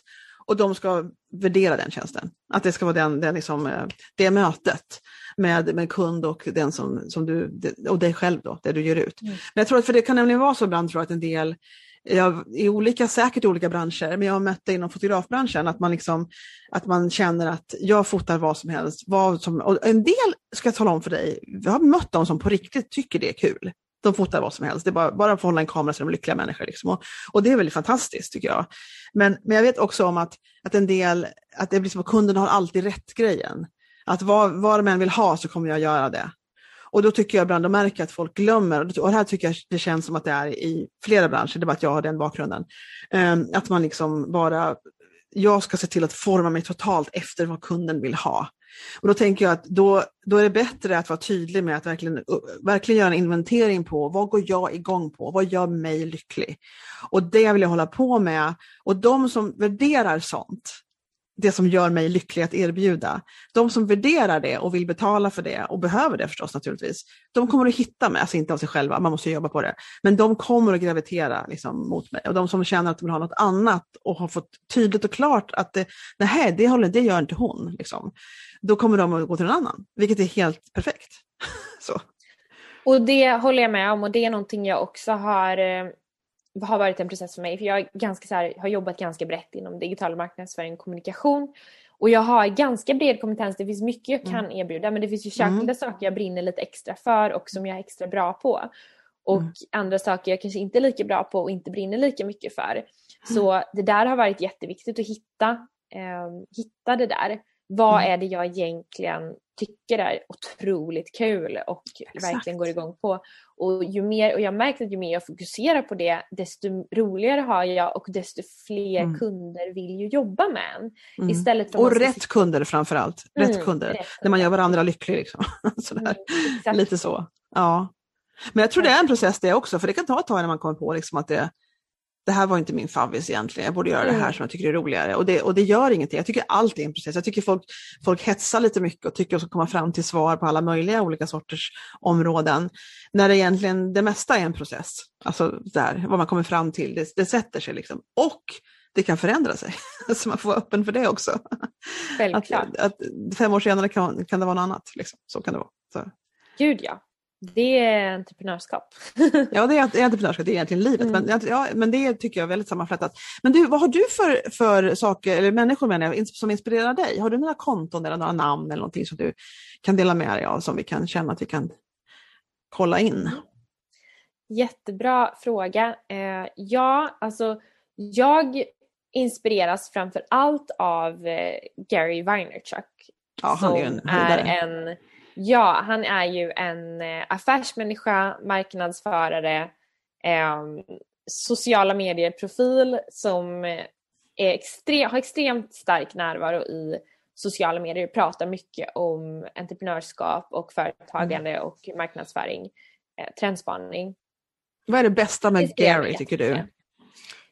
och de ska värdera den tjänsten. Att det ska vara den, den liksom, eh, det mötet med, med kund och, den som, som du, och dig själv då, det du ger ut. Mm. Men jag tror att för det kan nämligen vara så ibland tror jag att en del jag, i olika, säkert i olika branscher, men jag har mött det inom fotografbranschen, att man, liksom, att man känner att jag fotar vad som helst. Vad som, och en del, ska jag tala om för dig, jag har mött de som på riktigt tycker det är kul. De fotar vad som helst, det är bara, bara att få hålla en kamera så är de lyckliga människor. Liksom. Och, och, det är väldigt fantastiskt tycker jag. Men, men jag vet också om att, att en del, att det blir som att kunden har alltid rätt grejen. Att vad, vad de än vill ha så kommer jag göra det. Och då tycker jag ibland, att märker att folk glömmer, och det här tycker jag det känns som att det är i flera branscher, det är bara att jag har den bakgrunden, ehm, att man liksom bara, jag ska se till att forma mig totalt efter vad kunden vill ha. Och då tänker jag att då, då är det bättre att vara tydlig med att verkligen, verkligen göra en inventering på vad går jag igång på, vad gör mig lycklig? Och det vill jag hålla på med. Och de som värderar sånt, det som gör mig lycklig att erbjuda. De som värderar det och vill betala för det och behöver det förstås naturligtvis, de kommer att hitta mig, alltså inte av sig själva, man måste jobba på det, men de kommer att gravitera liksom, mot mig. Och de som känner att de vill ha något annat och har fått tydligt och klart att det, nej, det, håller, det gör inte hon, liksom. då kommer de att gå till någon annan, vilket är helt perfekt. så. Och det håller jag med om och det är någonting jag också har eh, har varit en process för mig. För jag ganska, så här, har jobbat ganska brett inom digital marknadsföring och kommunikation. Och jag har ganska bred kompetens. Det finns mycket jag kan mm. erbjuda men det finns ju särskilda mm. saker jag brinner lite extra för och som jag är extra bra på. Och mm. andra saker jag kanske inte är lika bra på och inte brinner lika mycket för. Mm. Så det där har varit jätteviktigt att hitta, eh, hitta det där. Vad mm. är det jag egentligen tycker är otroligt kul och Exakt. verkligen går igång på. Och, ju mer, och jag märkt att ju mer jag fokuserar på det desto roligare har jag och desto fler mm. kunder vill ju jobba med en. Mm. Istället för och rätt sitta... kunder framförallt. Rätt mm, kunder. Rätt När man gör varandra lycklig. Liksom. Sådär. Mm, Lite så. Ja. Men jag tror det är en process det också, för det kan ta ett tag när man kommer på liksom att det, det här var inte min favvis egentligen, jag borde göra det här mm. som jag tycker är roligare. Och det, och det gör ingenting, jag tycker allt är en process. Jag tycker folk, folk hetsar lite mycket och tycker att de ska komma fram till svar på alla möjliga olika sorters områden. När det egentligen det mesta är en process, alltså där, vad man kommer fram till, det, det sätter sig liksom. Och det kan förändra sig, så man får vara öppen för det också. Självklart. Att, att fem år senare kan, kan det vara något annat, liksom. så kan det vara. Så. Gud ja. Det är entreprenörskap. ja, det är, entreprenörskap, det är egentligen livet. Mm. Men, ja, men det tycker jag är väldigt sammanflätat. Men du, vad har du för, för saker, eller människor menar jag, som inspirerar dig? Har du några konton eller några namn eller någonting som du kan dela med dig av som vi kan känna att vi kan kolla in? Jättebra fråga. Eh, ja, alltså jag inspireras framför allt av eh, Gary Vaynerchuk. Ja, som är, en, är en Ja, han är ju en eh, affärsmänniska, marknadsförare, eh, sociala medier-profil som är extrem, har extremt stark närvaro i sociala medier pratar mycket om entreprenörskap och företagande mm. och marknadsföring, eh, trendspaning. Vad är det bästa med det Gary tycker du?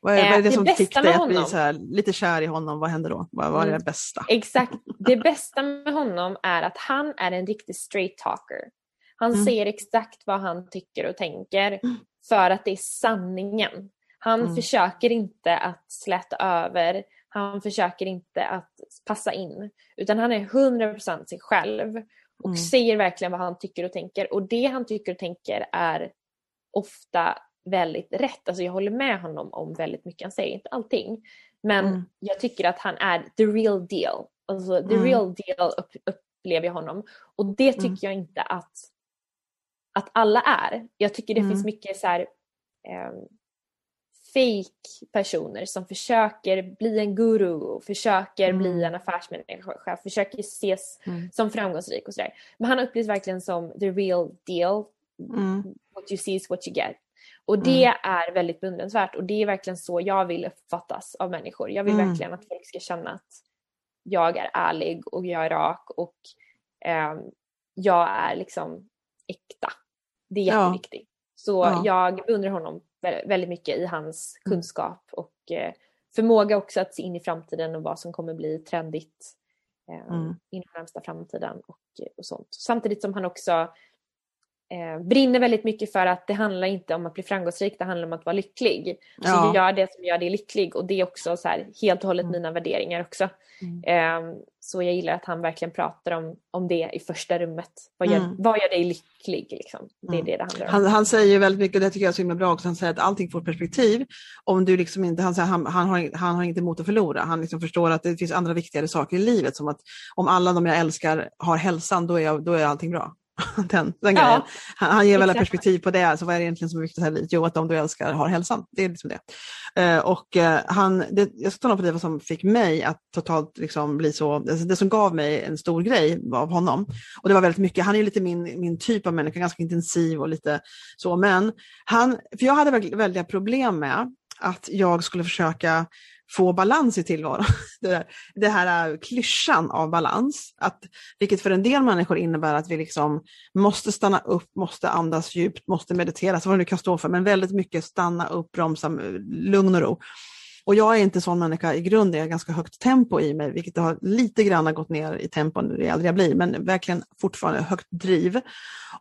Vad är, vad är det, det som fick dig att bli så här, lite kär i honom? Vad hände då? Vad, vad är det mm. bästa? Exakt. Det bästa med honom är att han är en riktig straight talker. Han mm. säger exakt vad han tycker och tänker mm. för att det är sanningen. Han mm. försöker inte att släta över, han försöker inte att passa in. Utan han är 100% sig själv och mm. säger verkligen vad han tycker och tänker. Och det han tycker och tänker är ofta väldigt rätt. Alltså jag håller med honom om väldigt mycket. Han säger inte allting. Men mm. jag tycker att han är the real deal. Alltså the mm. real deal upp, upplever jag honom. Och det tycker mm. jag inte att, att alla är. Jag tycker det finns mm. mycket så här, eh, fake personer som försöker bli en guru försöker bli mm. en affärsmänniska, försöker ses mm. som framgångsrik och sådär. Men han upplevs verkligen som the real deal. What you see is what you get. Och det mm. är väldigt beundransvärt och det är verkligen så jag vill uppfattas av människor. Jag vill mm. verkligen att folk ska känna att jag är ärlig och jag är rak och eh, jag är liksom äkta. Det är jätteviktigt. Ja. Så ja. jag beundrar honom väldigt mycket i hans mm. kunskap och eh, förmåga också att se in i framtiden och vad som kommer bli trendigt eh, mm. inom närmsta framtiden och, och sånt. Samtidigt som han också eh, brinner väldigt mycket för att det handlar inte om att bli framgångsrik, det handlar om att vara lycklig. Så ja. gör det som gör dig lycklig och det är också så här, helt och hållet mm. mina värderingar också. Mm. Eh, så jag gillar att han verkligen pratar om, om det i första rummet. Vad gör, mm. vad gör dig lycklig? Liksom? Det är mm. det det handlar om. Han, han säger väldigt mycket, och det tycker jag är så himla bra också, han säger att allting får perspektiv. Om du liksom inte, han, säger, han, han, har, han har inte emot att förlora, han liksom förstår att det finns andra viktigare saker i livet, som att om alla de jag älskar har hälsan, då är, jag, då är allting bra. den, den ja, grejen. Han, han ger väl perspektiv på det, alltså vad är det egentligen som är viktigt här i livet? Jo, att de du älskar har hälsan. Det är liksom det. Uh, och uh, han, det, jag ska tala på det vad som fick mig att totalt liksom bli så, alltså det som gav mig en stor grej av honom. Och det var väldigt mycket, han är ju lite min, min typ av människa, ganska intensiv och lite så, men han, för jag hade väldiga problem med att jag skulle försöka få balans i tillvaron. Det, där, det här äh, klyschan av balans, att, vilket för en del människor innebär att vi liksom måste stanna upp, måste andas djupt, måste meditera, så vad det nu kan stå för, men väldigt mycket stanna upp, bromsa, lugn och ro. Och jag är inte sån människa i grunden, jag har ganska högt tempo i mig, vilket har lite grann gått ner i tempo ju äldre jag blir, men verkligen fortfarande högt driv.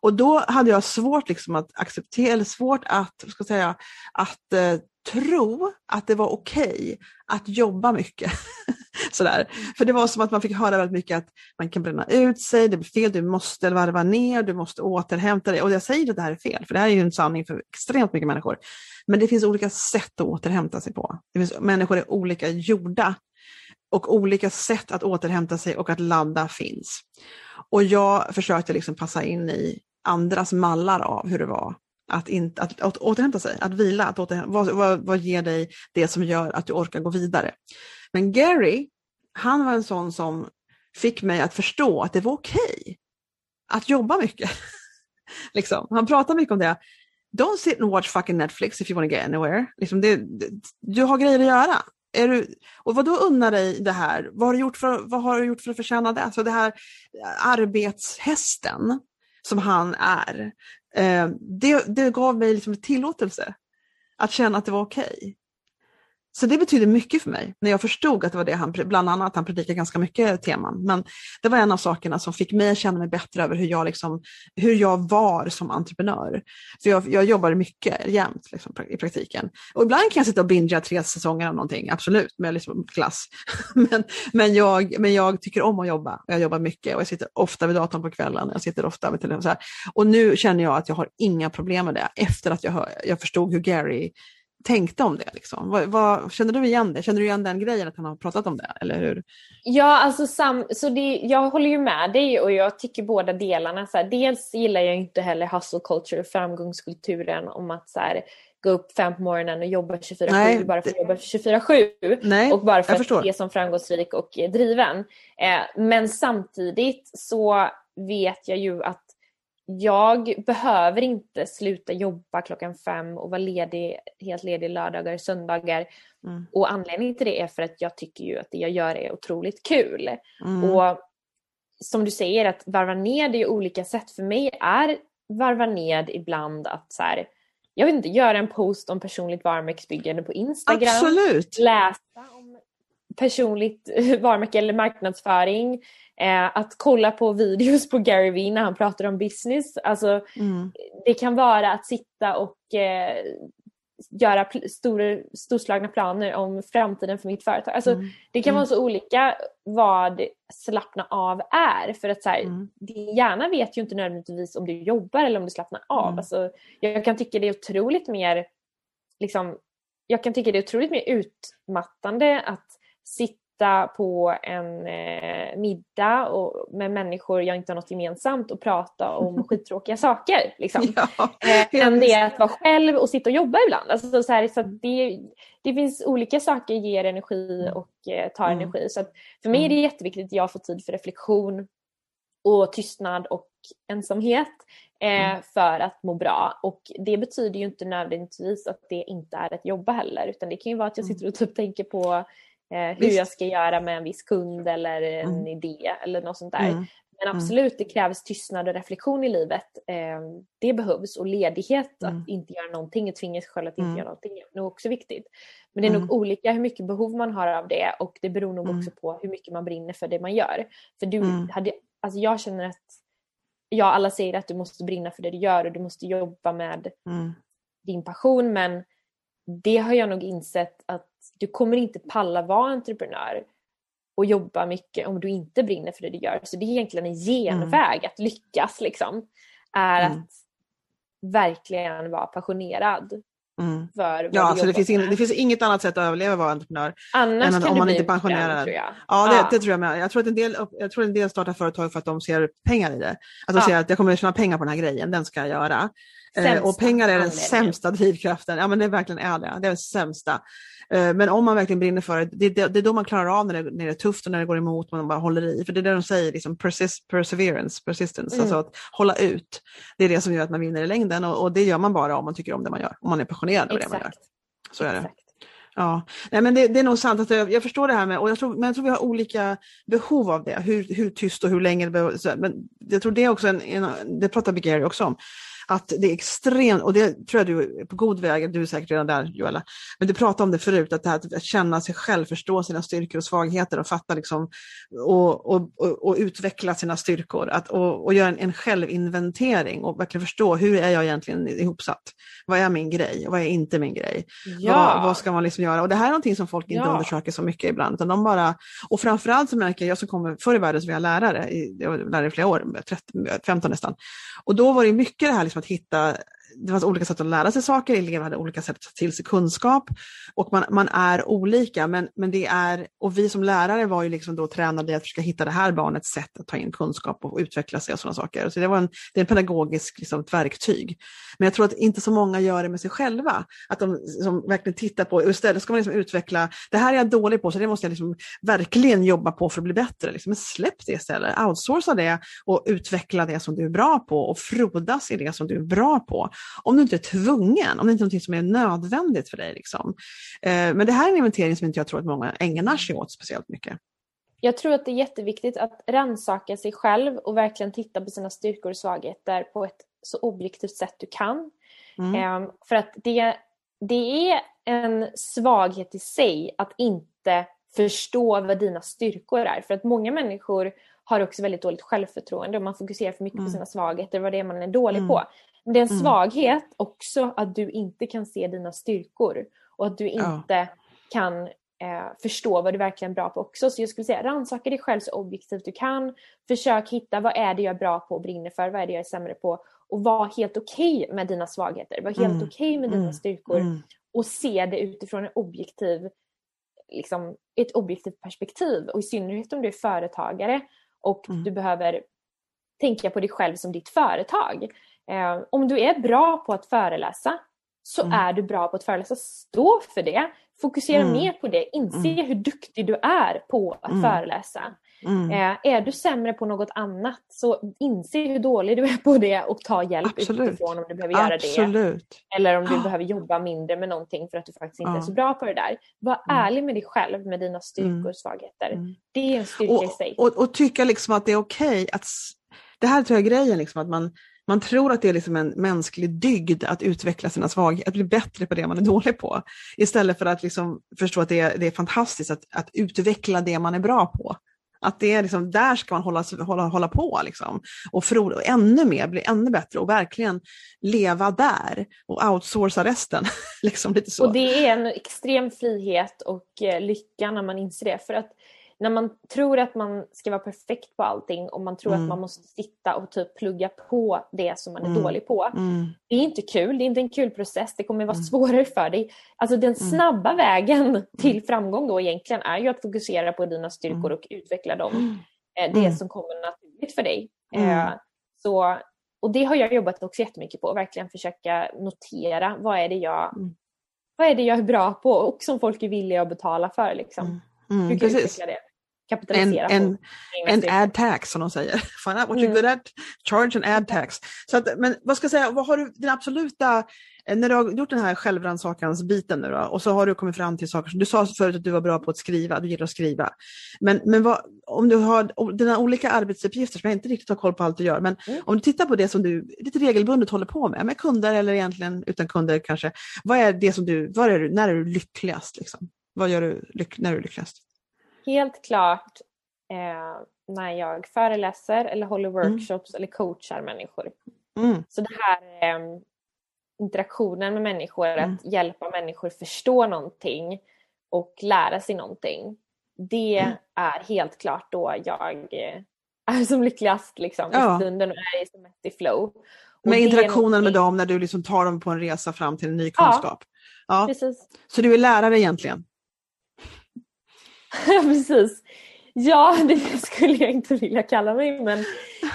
Och då hade jag svårt liksom att acceptera, eller svårt att, ska säga, att eh, tro att det var okej okay att jobba mycket. Sådär. För det var som att man fick höra väldigt mycket att man kan bränna ut sig, det blir fel, du måste varva ner, du måste återhämta dig. Och jag säger att det här är fel, för det här är ju en sanning för extremt mycket människor. Men det finns olika sätt att återhämta sig på. Det finns, människor är olika gjorda och olika sätt att återhämta sig och att ladda finns. Och jag försökte liksom passa in i andras mallar av hur det var att, in, att, att återhämta sig, att vila, att återhämta, vad, vad, vad ger dig det som gör att du orkar gå vidare? Men Gary, han var en sån som fick mig att förstå att det var okej okay att jobba mycket. liksom. Han pratar mycket om det. Don't sit and watch fucking Netflix if you want to get anywhere. Liksom det, det, du har grejer att göra. Är du, och vad då unnar dig det här? Vad har, du gjort för, vad har du gjort för att förtjäna det? Alltså det här eh, arbetshästen som han är. Eh, det, det gav mig liksom tillåtelse att känna att det var okej. Okay. Så det betyder mycket för mig när jag förstod att det var det han, bland annat han predikar ganska mycket teman, men det var en av sakerna som fick mig att känna mig bättre över hur jag, liksom, hur jag var som entreprenör. Så jag, jag jobbade mycket jämt liksom, i praktiken. Och ibland kan jag sitta och bingea tre säsonger av någonting, absolut, med liksom klass. men, men, jag, men jag tycker om att jobba, jag jobbar mycket och jag sitter ofta vid datorn på kvällen, jag sitter ofta vid telefon. Så här. Och nu känner jag att jag har inga problem med det, efter att jag, hör, jag förstod hur Gary tänkte om det. Liksom. Vad, vad, känner du igen det? Känner du igen den grejen att han har pratat om det? Eller hur? Ja, alltså sam, så det, jag håller ju med dig och jag tycker båda delarna. Så här, dels gillar jag inte heller hustle culture, framgångskulturen om att så här, gå upp fem på morgonen och jobba 24-7 bara för att jobba 24-7 och bara för att se som framgångsrik och driven. Eh, men samtidigt så vet jag ju att jag behöver inte sluta jobba klockan fem och vara ledig, helt ledig lördagar och söndagar. Mm. Och anledningen till det är för att jag tycker ju att det jag gör är otroligt kul. Mm. Och som du säger, att varva ner det är olika sätt. För mig är varva ned ibland att så här, jag vet inte, göra en post om personligt varumärkesbyggande på Instagram. Absolut! Läsa personligt varumärke eller marknadsföring. Eh, att kolla på videos på Gary Vee när han pratar om business. Alltså, mm. Det kan vara att sitta och eh, göra stor, storslagna planer om framtiden för mitt företag. Alltså, mm. Det kan mm. vara så olika vad slappna av är. För att så här, mm. din hjärna vet ju inte nödvändigtvis om du jobbar eller om du slappnar av. Mm. Alltså, jag kan tycka det är otroligt mer liksom, jag kan tycka det är otroligt mer utmattande att sitta på en eh, middag och, med människor jag inte har något gemensamt och prata om skittråkiga saker. Liksom. Ja, eh, än det att vara själv och sitta och jobba ibland. Alltså, så här, så det, det finns olika saker som ger energi mm. och eh, tar mm. energi. Så för mig är det mm. jätteviktigt att jag får tid för reflektion och tystnad och ensamhet eh, mm. för att må bra. Och det betyder ju inte nödvändigtvis att det inte är ett jobba heller utan det kan ju vara att jag sitter och typ tänker på Eh, hur jag ska göra med en viss kund eller en mm. idé eller något sånt där. Mm. Men mm. absolut, det krävs tystnad och reflektion i livet. Eh, det behövs och ledighet, mm. att inte göra någonting och tvinga sig själv att inte mm. göra någonting är nog också viktigt. Men det är nog mm. olika hur mycket behov man har av det och det beror nog också på hur mycket man brinner för det man gör. För du hade, alltså jag känner att, ja alla säger att du måste brinna för det du gör och du måste jobba med din passion men det har jag nog insett att du kommer inte palla vara entreprenör och jobba mycket om du inte brinner för det du gör. Så det är egentligen en genväg mm. att lyckas liksom. Är mm. att verkligen vara passionerad. Mm. För ja, alltså det, finns in, det finns inget annat sätt att överleva att vara entreprenör Annars än kan om man inte är pensionerad. Tror jag. Ja, det, ja. det, tror jag med. Jag tror, att en del, jag tror en del startar företag för att de ser pengar i det. Att de ja. ser att jag kommer att tjäna pengar på den här grejen, den ska jag göra. Eh, och pengar är den sämsta drivkraften. Ja men det verkligen är det. Det är den sämsta. Eh, men om man verkligen brinner för det, det, det är då man klarar av när det, när det är tufft och när det går emot, man bara håller i. För det är det de säger, liksom persist, perseverance, persistence, mm. alltså att hålla ut. Det är det som gör att man vinner i längden och, och, det gör man bara om man tycker om det man gör, om man är passionerad över det man gör. Så är det. Exakt. Ja, Nej, men det, det, är nog sant. att jag, jag, förstår det här med, och jag tror, men jag tror vi har olika behov av det, hur, hur tyst och hur länge det behövs. Men jag tror det är också en, en det pratar Gary också om, att det är extremt, och det tror jag du är på god väg, du är säkert redan där Joella, men du pratade om det förut, att det här att känna sig själv, förstå sina styrkor och svagheter och fatta liksom, och, och, och, och utveckla sina styrkor, att, och, och göra en, en självinventering och verkligen förstå hur är jag egentligen ihopsatt? Vad är min grej och vad är inte min grej? Ja. Vad, vad, ska man liksom göra? Och det här är någonting som folk inte ja. undersöker så mycket ibland, utan de bara, och framförallt så märker jag, jag som kommer förr i världen så var jag lärare, jag var lärare i flera år, 30, 15 nästan, och då var det mycket det här liksom att hitta det fanns olika sätt att lära sig saker, elever hade olika sätt att ta till sig kunskap och man, man är olika men, men det är, och vi som lärare var ju liksom då tränade i att försöka hitta det här barnets sätt att ta in kunskap och utveckla sig och sådana saker. Så det var en, det är en pedagogisk liksom, ett verktyg. Men jag tror att inte så många gör det med sig själva, att de som verkligen tittar på, och istället ska man liksom utveckla, det här är jag dålig på så det måste jag liksom verkligen jobba på för att bli bättre. Liksom. Men släpp det istället, outsourca det och utveckla det som du är bra på och frodas i det som du är bra på om du inte är tvungen, om det inte är något som är nödvändigt för dig. Liksom. Eh, men det här är en inventering som inte jag tror att många ägnar sig åt speciellt mycket. Jag tror att det är jätteviktigt att rannsaka sig själv och verkligen titta på sina styrkor och svagheter på ett så objektivt sätt du kan. Mm. Eh, för att det, det är en svaghet i sig att inte förstå vad dina styrkor är. För att många människor har också väldigt dåligt självförtroende och man fokuserar för mycket mm. på sina svagheter, vad det är man är dålig mm. på. Men det är en mm. svaghet också att du inte kan se dina styrkor och att du inte ja. kan eh, förstå vad du verkligen är bra på också. Så jag skulle säga rannsaka dig själv så objektivt du kan. Försök hitta vad är det jag är bra på och brinner för, vad är det jag är sämre på och var helt okej okay med dina svagheter, var helt mm. okej okay med dina mm. styrkor mm. och se det utifrån en objektiv, liksom, ett objektivt perspektiv och i synnerhet om du är företagare och mm. du behöver tänka på dig själv som ditt företag. Eh, om du är bra på att föreläsa så mm. är du bra på att föreläsa. Stå för det. Fokusera mm. mer på det. Inse mm. hur duktig du är på att mm. föreläsa. Mm. Eh, är du sämre på något annat så inse hur dålig du är på det och ta hjälp Absolut. utifrån om du behöver göra Absolut. det. Eller om du behöver jobba mindre med någonting för att du faktiskt inte ja. är så bra på det där. Var mm. ärlig med dig själv med dina styrkor och svagheter. Det är en styrka och, i sig. Och, och tycka liksom att det är okej okay att det här tror jag är grejen, liksom, att man, man tror att det är liksom en mänsklig dygd att utveckla sina svagheter, att bli bättre på det man är dålig på. Istället för att liksom förstå att det är, det är fantastiskt att, att utveckla det man är bra på. Att det är liksom, där ska man hålla, hålla, hålla på liksom. och, for, och ännu mer, bli ännu bättre och verkligen leva där och outsourca resten. liksom lite så. Och det är en extrem frihet och eh, lycka när man inser det. För att när man tror att man ska vara perfekt på allting och man tror mm. att man måste sitta och typ plugga på det som man är mm. dålig på. Mm. Det är inte kul, det är inte en kul process, det kommer vara mm. svårare för dig. Alltså den mm. snabba vägen till framgång då egentligen är ju att fokusera på dina styrkor och utveckla dem. Eh, det som kommer naturligt för dig. Eh, så, och det har jag jobbat också jättemycket på, verkligen försöka notera vad är det jag, vad är, det jag är bra på och som folk är villiga att betala för. Liksom. Mm, precis. Kapitalisera en. En, en ad tax som de säger. Find out what you're good at, charge an ad tax. Så att, men vad ska jag säga, vad har du din absoluta, eh, när du har gjort den här självrannsakans biten nu då, och så har du kommit fram till saker som, du sa förut att du var bra på att skriva, du gillar att skriva. Men, men vad, om du har dina olika arbetsuppgifter som jag inte riktigt har koll på allt du gör, men mm. om du tittar på det som du lite regelbundet håller på med, med kunder eller egentligen utan kunder kanske, vad är det som du, vad är du, när är du lyckligast? Liksom? Vad gör du när är du lyckligast? Helt klart eh, när jag föreläser eller håller mm. workshops mm. eller coachar människor. Mm. Så det här eh, interaktionen med människor, mm. att hjälpa människor förstå någonting och lära sig någonting. Det mm. är helt klart då jag eh, är som lyckligast liksom, ja. i stunden och är som mest i flow. Och med interaktionen med dem när du liksom tar dem på en resa fram till en ny kunskap. Ja, ja. Precis. Så du är lärare egentligen? Precis. Ja, det skulle jag inte vilja kalla mig men,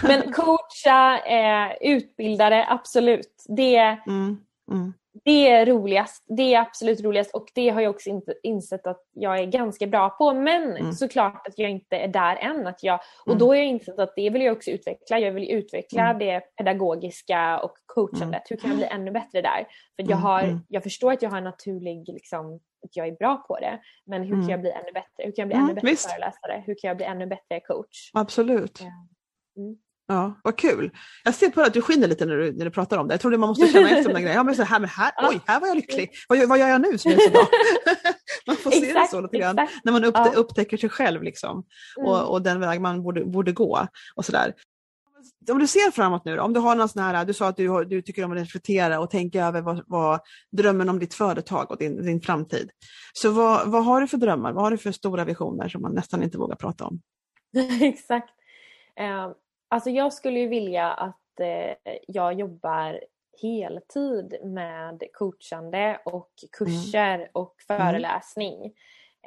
men coacha, eh, utbildare, absolut. Det, mm, mm. Det är roligast. Det är absolut roligast och det har jag också inte insett att jag är ganska bra på. Men mm. såklart att jag inte är där än. Att jag, och mm. då har jag insett att det vill jag också utveckla. Jag vill utveckla mm. det pedagogiska och coachandet. Hur kan jag bli ännu bättre där? För jag, har, jag förstår att jag har en naturlig liksom, att jag är bra på det. Men hur kan jag bli ännu bättre? Hur kan jag bli ännu bättre visst. föreläsare? Hur kan jag bli ännu bättre coach? Absolut. Ja, vad kul. Jag ser på dig att du skiner lite när du, när du pratar om det. Jag trodde man måste känna efter de där grejerna. Ja, men så här, men här, oj, här var jag lycklig. Vad, vad gör jag nu som är så bra? man får se det så lite grann när man upptä ja. upptäcker sig själv liksom. Mm. Och, och, den väg man borde, borde gå. Och sådär. Om du ser framåt nu då, om du har någon sån här, du sa att du, du tycker om att reflektera och tänka över vad, vad drömmen om ditt företag och din, din framtid. Så vad, vad har du för drömmar? Vad har du för stora visioner som man nästan inte vågar prata om? Exakt. Uh, Alltså jag skulle ju vilja att eh, jag jobbar heltid med coachande och kurser mm. och föreläsning.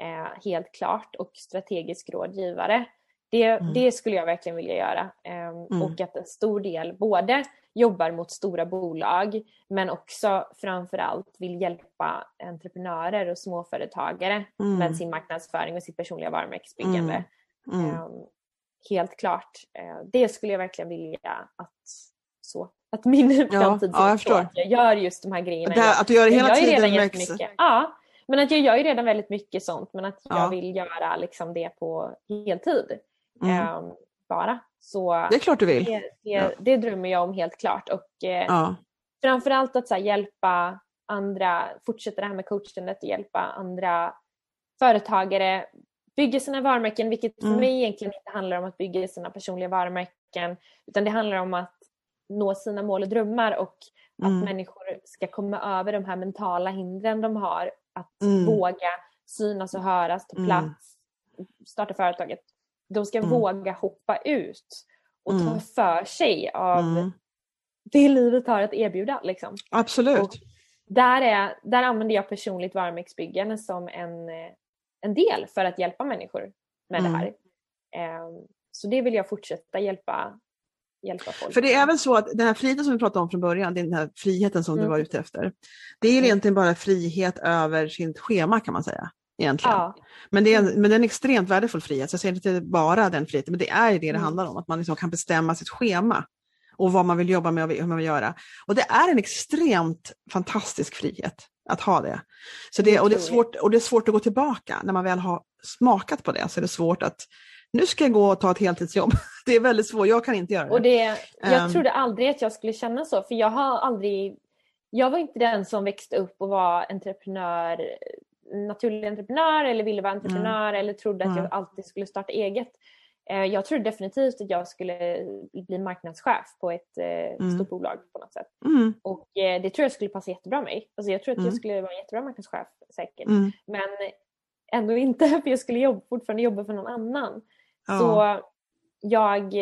Eh, helt klart. Och strategisk rådgivare. Det, mm. det skulle jag verkligen vilja göra. Eh, mm. Och att en stor del både jobbar mot stora bolag men också framförallt vill hjälpa entreprenörer och småföretagare med mm. sin marknadsföring och sitt personliga varumärkesbyggande. Mm. Helt klart. Eh, det skulle jag verkligen vilja att så att min framtid ja, jag förstår. att jag gör just de här grejerna. Det, att du gör det hela tiden redan jättemycket. Ja, men att jag gör ju redan väldigt mycket sånt men att jag vill göra liksom det på heltid. Mm. Um, bara. Så det är klart du vill. Det, det, ja. det drömmer jag om helt klart. Och eh, ja. framförallt att så här, hjälpa andra, fortsätta det här med coachandet och hjälpa andra företagare bygga sina varumärken, vilket för mm. mig egentligen inte handlar om att bygga sina personliga varumärken, utan det handlar om att nå sina mål och drömmar och att mm. människor ska komma över de här mentala hindren de har. Att mm. våga synas och höras, ta mm. plats, starta företaget. De ska mm. våga hoppa ut och ta för sig av det livet har att erbjuda. Liksom. Absolut. Och där, är, där använder jag personligt varumärkesbyggande som en eh, en del för att hjälpa människor med mm. det här. Ehm, så det vill jag fortsätta hjälpa, hjälpa folk För det är väl så att den här friheten som vi pratade om från början, den här friheten som mm. du var ute efter, det är mm. egentligen bara frihet över sitt schema kan man säga. Egentligen. Ja. Men, det är en, mm. men det är en extremt värdefull frihet, så jag säger inte bara den friheten, men det är det det mm. handlar om, att man liksom kan bestämma sitt schema och vad man vill jobba med och hur man vill göra. Och det är en extremt fantastisk frihet att ha det. Så det, och, det är svårt, och det är svårt att gå tillbaka. När man väl har smakat på det så är det svårt att nu ska jag gå och ta ett heltidsjobb. Det är väldigt svårt, jag kan inte göra det. Och det jag um, trodde aldrig att jag skulle känna så, för jag har aldrig... Jag var inte den som växte upp och var entreprenör, naturlig entreprenör eller ville vara entreprenör mm. eller trodde att mm. jag alltid skulle starta eget. Eh, jag trodde definitivt att jag skulle bli marknadschef på ett eh, mm. stort bolag på något sätt. Mm. Och eh, det tror jag skulle passa jättebra mig. Alltså jag tror att mm. jag skulle vara en jättebra marknadschef säkert. Mm. Men ändå inte för jag skulle jobba, fortfarande jobba för någon annan. Ja. Så jag,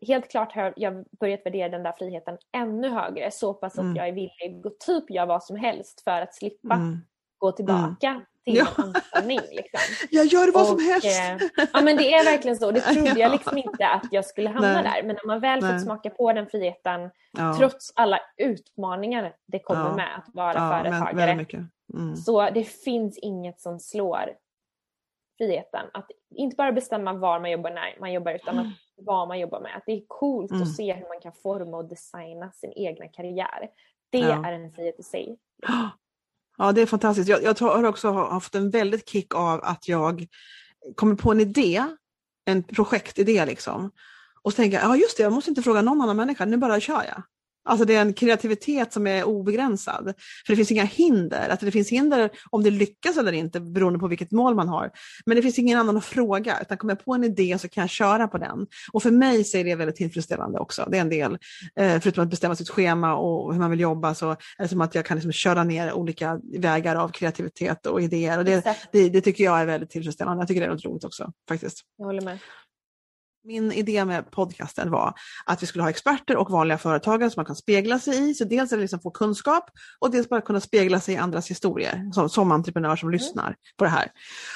helt klart har jag börjat värdera den där friheten ännu högre. Så pass att mm. jag är villig att typ göra vad som helst för att slippa mm. Gå tillbaka till ja. anställning. Liksom. Jag gör vad och, som helst! Eh, ja men det är verkligen så. Det trodde jag liksom inte att jag skulle hamna Nej. där. Men när man väl Nej. fått smaka på den friheten, ja. trots alla utmaningar det kommer ja. med att vara ja, företagare. Mm. Så det finns inget som slår friheten. Att inte bara bestämma var man jobbar när man jobbar utan att vad man jobbar med. Att det är coolt mm. att se hur man kan forma och designa sin egna karriär. Det är en frihet i sig. Ja, det är fantastiskt. Jag, jag har också haft en väldigt kick av att jag kommer på en idé, en projektidé liksom. Och så tänker jag, ja just det, jag måste inte fråga någon annan människa, nu bara kör jag. Alltså det är en kreativitet som är obegränsad. För det finns inga hinder. Att det finns hinder om det lyckas eller inte beroende på vilket mål man har. Men det finns ingen annan att fråga, utan kommer jag på en idé så kan jag köra på den. Och för mig så är det väldigt tillfredsställande också. Det är en del, eh, förutom att bestämma sitt schema och hur man vill jobba, så är det som att jag kan liksom köra ner olika vägar av kreativitet och idéer. Och det, det, det, tycker jag är väldigt tillfredsställande. Jag tycker det är roligt också faktiskt. Jag håller med. Min idé med podcasten var att vi skulle ha experter och vanliga företagare som man kan spegla sig i. Så dels det liksom få kunskap och dels bara kunna spegla sig i andras historier som, som entreprenör som mm. lyssnar på det här.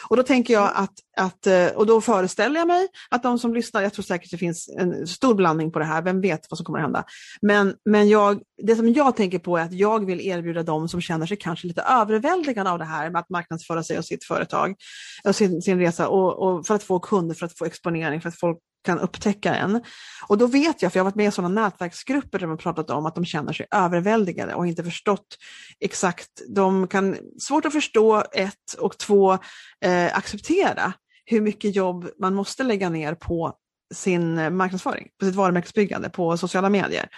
Och då tänker jag att, att, eh, och då föreställer jag mig att de som lyssnar, jag tror säkert det finns en stor blandning på det här, vem vet vad som kommer att hända. Men, men jag, det som jag tänker på är att jag vill erbjuda dem som känner sig kanske lite överväldigade av det här med att marknadsföra sig och sitt företag och sin, sin resa och, och för att få kunder, för att få exponering, för att folk kan upptäcka en. Och då vet jag, för jag har varit med i sådana nätverksgrupper där man pratat om att de känner sig överväldigade och inte förstått exakt. De kan svårt att förstå ett och två eh, acceptera hur mycket jobb man måste lägga ner på sin marknadsföring, på sitt varumärkesbyggande, på sociala medier.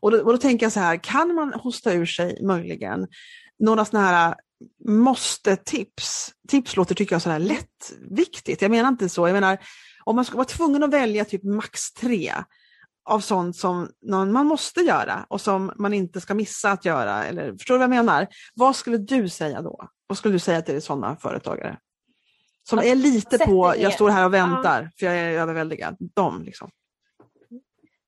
Och då, och då tänker jag så här, kan man hosta ur sig möjligen några sådana här eh, måste-tips? Tips låter, tycker jag, sådär lättviktigt. Jag menar inte så, jag menar om man ska vara tvungen att välja typ max tre av sånt som man måste göra och som man inte ska missa att göra. Eller, förstår du vad jag menar? Vad skulle du säga då? Vad skulle du säga till sådana företagare? Som är lite på, jag står här och väntar ja. för jag är överväldigad. De liksom.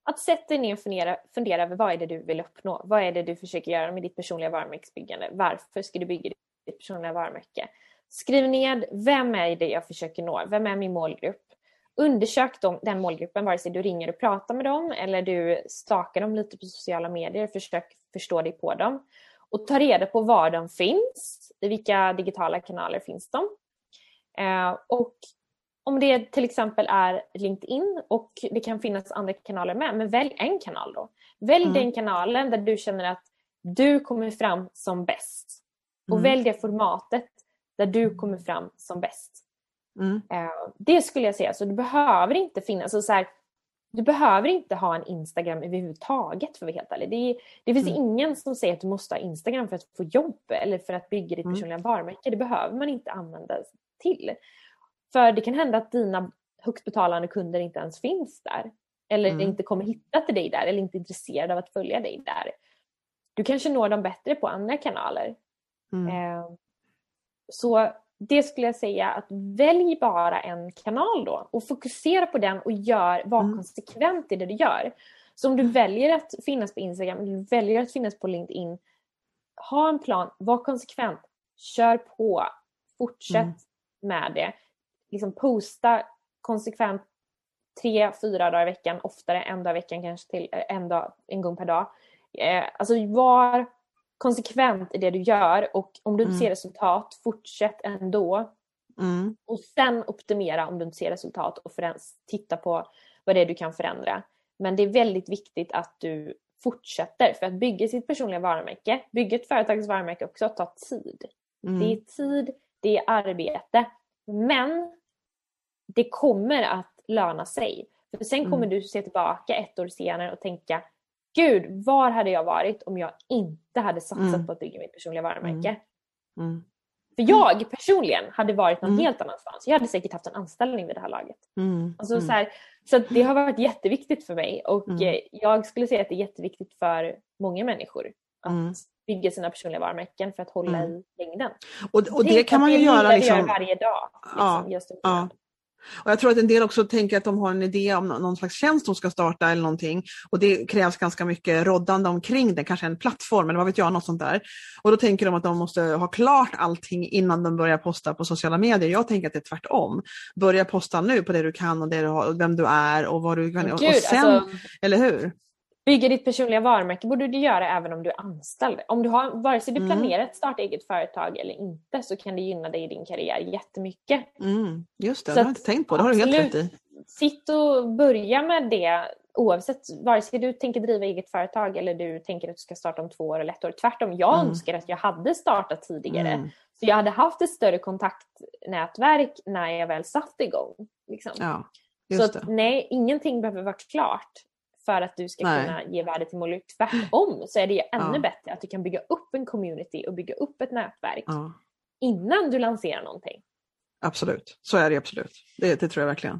Att sätta dig ner och fundera, fundera över vad är det du vill uppnå? Vad är det du försöker göra med ditt personliga varumärkesbyggande? Varför ska du bygga ditt personliga varumärke? Skriv ner, vem är det jag försöker nå? Vem är min målgrupp? Undersök dem, den målgruppen vare sig du ringer och pratar med dem eller du stakar dem lite på sociala medier. Försök förstå dig på dem. Och ta reda på var de finns. I vilka digitala kanaler finns de? Eh, och om det till exempel är LinkedIn och det kan finnas andra kanaler med, men välj en kanal då. Välj mm. den kanalen där du känner att du kommer fram som bäst. Och mm. välj det formatet där du kommer fram som bäst. Mm. Eh, det skulle jag säga. Så du behöver inte finnas... Alltså så här, du behöver inte ha en Instagram överhuvudtaget för att vara helt ärlig. Det, det finns mm. ingen som säger att du måste ha Instagram för att få jobb eller för att bygga ditt mm. personliga varumärke. Det behöver man inte använda till. För det kan hända att dina högt betalande kunder inte ens finns där. Eller mm. inte kommer hitta till dig där eller inte är intresserade av att följa dig där. Du kanske når dem bättre på andra kanaler. Mm. Eh, så det skulle jag säga att välj bara en kanal då och fokusera på den och gör, var mm. konsekvent i det du gör. Så om du väljer att finnas på Instagram, eller väljer att finnas på LinkedIn, ha en plan, var konsekvent, kör på, fortsätt mm. med det. Liksom posta konsekvent tre, fyra dagar i veckan, oftare en dag i veckan kanske till en, dag, en gång per dag. Eh, alltså var konsekvent i det du gör och om du inte mm. ser resultat, fortsätt ändå. Mm. Och sen optimera om du inte ser resultat och titta på vad det är du kan förändra. Men det är väldigt viktigt att du fortsätter för att bygga sitt personliga varumärke, bygga ett företags varumärke också tar tid. Mm. Det är tid, det är arbete. Men det kommer att löna sig. För sen kommer mm. du se tillbaka ett år senare och tänka gud, var hade jag varit om jag inte hade satsat mm. på att bygga mitt personliga varumärke? Mm. mm. För jag personligen hade varit någon mm. helt annanstans. Jag hade säkert haft en anställning vid det här laget. Mm. Alltså, så här, så det har varit jätteviktigt för mig och mm. Eh, jag skulle säga att det är jätteviktigt för många människor att bygga sina personliga varumärken för att hålla i längden. Och, och det kan man ju göra liksom... varje dag. Liksom, ja, ja. Och jag tror att en del också tänker att de har en idé om någon slags tjänst de ska starta eller någonting och det krävs ganska mycket roddande omkring det, kanske en plattform eller vad vet jag, något sånt där. Och då tänker de att de måste ha klart allting innan de börjar posta på sociala medier. Jag tänker att det är tvärtom. Börja posta nu på det du kan och det du har, vem du är och vad du kan. Gud, och sen, alltså, eller hur? Bygga ditt personliga varumärke borde du göra även om du är anställd. Om du har, vare sig du mm. planerar att starta eget företag eller inte så kan det gynna dig i din karriär jättemycket. Mm. Just det, så det har jag inte tänkt på. Det har du helt rätt i. Sitt och börja med det oavsett, vare sig du tänker driva eget företag eller du tänker att du ska starta om två år eller ett år. Tvärtom, jag mm. önskar att jag hade startat tidigare. Mm. Så jag hade haft ett större kontaktnätverk när jag väl satt igång. Liksom. Ja, så att, nej, ingenting behöver vara klart för att du ska Nej. kunna ge värde till målgrupp. Tvärtom så är det ju ännu ja. bättre att du kan bygga upp en community och bygga upp ett nätverk ja. innan du lanserar någonting. Absolut, så är det absolut. Det, det tror jag verkligen.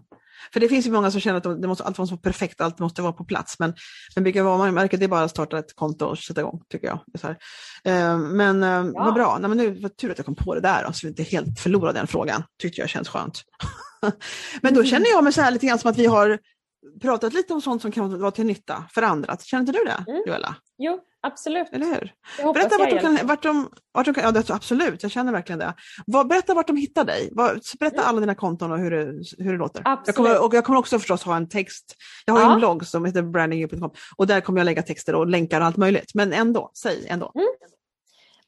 För det finns ju många som känner att det måste, allt måste vara perfekt, allt måste vara på plats. Men, men bygga varumärke, det är bara att starta ett konto och sätta igång, tycker jag. Uh, men uh, ja. vad bra, Nej, men nu var tur att jag kom på det där, så vi inte helt förlorade den frågan. Tyckte jag känns skönt. men då känner jag mig så här lite grann som att vi har pratat lite om sånt som kan vara till nytta för andra. Känner inte du det, mm. Joella? Jo, absolut. Eller hur? Berätta vart de kan, vart de, vart de kan, ja det, absolut, jag känner verkligen det. Berätta vart de hittar dig. Berätta mm. alla dina konton och hur det, hur det låter. Absolut. Jag kommer, och jag kommer också förstås ha en text. Jag har ja. en blogg som heter brandingu.com och där kommer jag lägga texter och länkar och allt möjligt. Men ändå, säg ändå. Mm.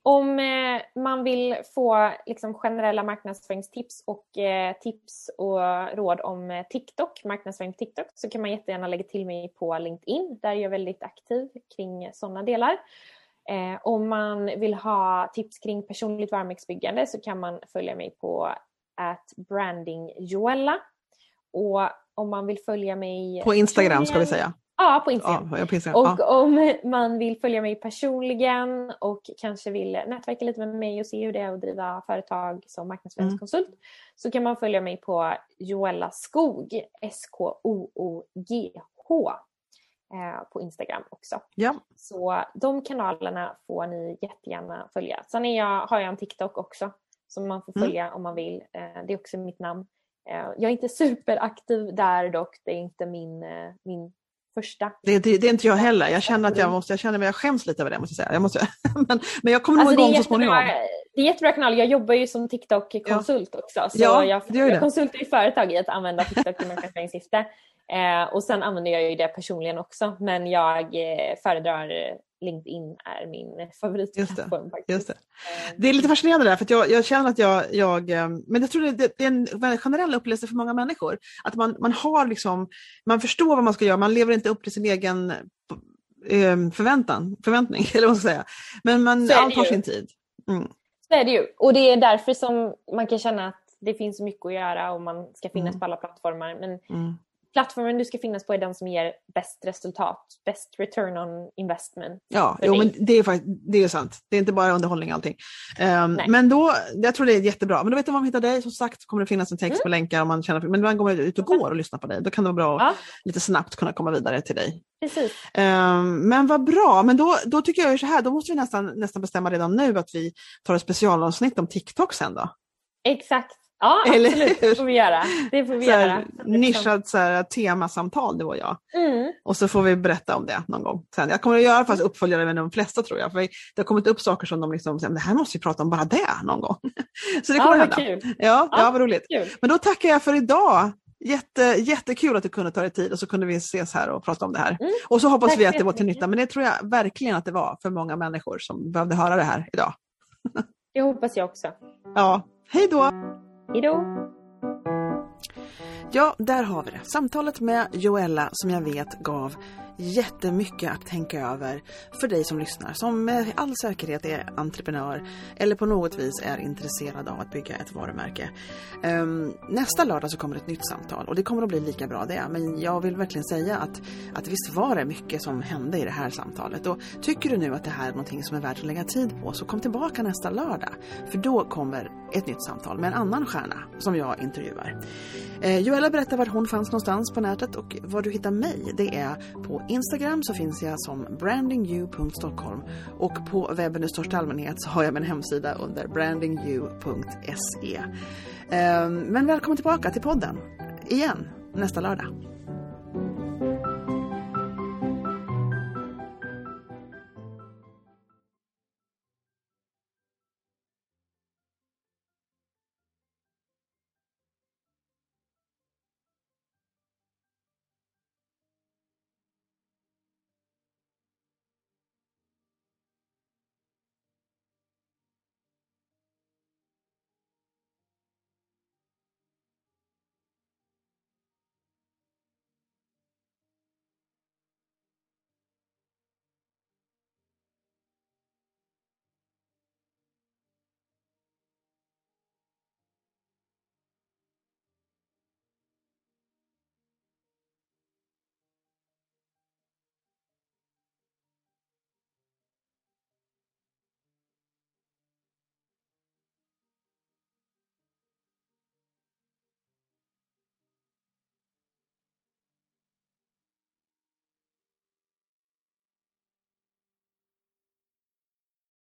Om eh, man vill få liksom, generella marknadsföringstips och eh, tips och råd om eh, TikTok, marknadsföring på TikTok, så kan man jättegärna lägga till mig på LinkedIn. Där är jag väldigt aktiv kring sådana delar. Eh, om man vill ha tips kring personligt varumärkesbyggande så kan man följa mig på brandingjoella. Och om man vill följa mig... På Instagram ska vi säga. Ja, på Instagram. Ja, på Instagram. Och ja. om man vill följa mig personligen och kanske vill nätverka lite med mig och se hur det är att driva företag som marknadsföringskonsult mm. så kan man följa mig på Joella Skog, S-K-O-O-G-H eh, på Instagram också. Ja. Så de kanalerna får ni jättegärna följa. Sen är jag, har jag en TikTok också som man får mm. följa mm. om man vill. Eh, det är också mitt namn. Eh, jag är inte superaktiv där dock, det är inte min, min första. Det, det, det, är inte jag heller. Jag känner att jag måste, jag känner mig, jag skäms lite över det måste jag säga. Jag måste, men, men jag kommer alltså, nog igång så småningom. Det är jättebra kanal. Jag jobbar ju som TikTok-konsult ja. också. Så ja, jag, jag konsultar ju företag i att använda TikTok i marknadsföringssyfte. Eh, och sen använder jag ju det personligen också. Men jag eh, föredrar LinkedIn är min favoritplattform. Just det, just det. Eh, det är lite fascinerande där, för jag, jag, känner att jag, jag, eh, men jag tror det, det är en generell upplevelse för många människor. Att man, man har liksom, man förstår vad man ska göra, man lever inte upp till sin egen eh, förväntan, förväntning, eller vad man ska säga. Men man, allt har sin tid. Mm. Så är det ju, och det är därför som man kan känna att det finns mycket att göra och man ska finnas mm. på alla plattformar. Men mm plattformen du ska finnas på är den som ger bäst resultat, best return on investment. Ja, jo, men det är, faktiskt, det är sant. Det är inte bara underhållning allting. Um, men då, jag tror det är jättebra. Men då vet du var man hittar dig. Som sagt kommer det finnas en text mm. på länkar om man känner Men ibland går man ut och går och lyssnar på dig. Då kan det vara bra ja. att lite snabbt kunna komma vidare till dig. Precis. Um, men vad bra. Men då, då tycker jag ju så här, då måste vi nästan, nästan bestämma redan nu att vi tar ett specialavsnitt om TikTok sen då. Exakt. Ja, Eller absolut. Det får vi göra. Det får vi så göra. Nischat så här, temasamtal, det var jag. Mm. Och så får vi berätta om det någon gång. Sen. Jag kommer att göra fast uppföljare med de flesta tror jag. För det har kommit upp saker som de liksom, det här måste vi prata om bara det någon gång. Så det kommer ja, att hända. Kul. Ja, ja, ja, vad roligt. Kul. Men då tackar jag för idag. Jätte, jättekul att du kunde ta dig tid och så kunde vi ses här och prata om det här. Mm. Och så hoppas Tack vi att det var till nytta, men det tror jag verkligen att det var för många människor som behövde höra det här idag. Det hoppas jag också. Ja, hej då! Hejdå! Ja, där har vi det. Samtalet med Joella som jag vet gav jättemycket att tänka över för dig som lyssnar, som med all säkerhet är entreprenör eller på något vis är intresserad av att bygga ett varumärke. Ehm, nästa lördag så kommer ett nytt samtal och det kommer att bli lika bra det. Men jag vill verkligen säga att, att visst var det mycket som hände i det här samtalet. Och tycker du nu att det här är någonting som är värt att lägga tid på så kom tillbaka nästa lördag. För då kommer ett nytt samtal med en annan stjärna som jag intervjuar. Ehm, Joella berättar var hon fanns någonstans på nätet och var du hittar mig det är på Instagram så finns jag som brandingyou.stockholm och på webben i största allmänhet så har jag min hemsida under brandingyou.se. Ehm, men välkommen tillbaka till podden igen nästa lördag.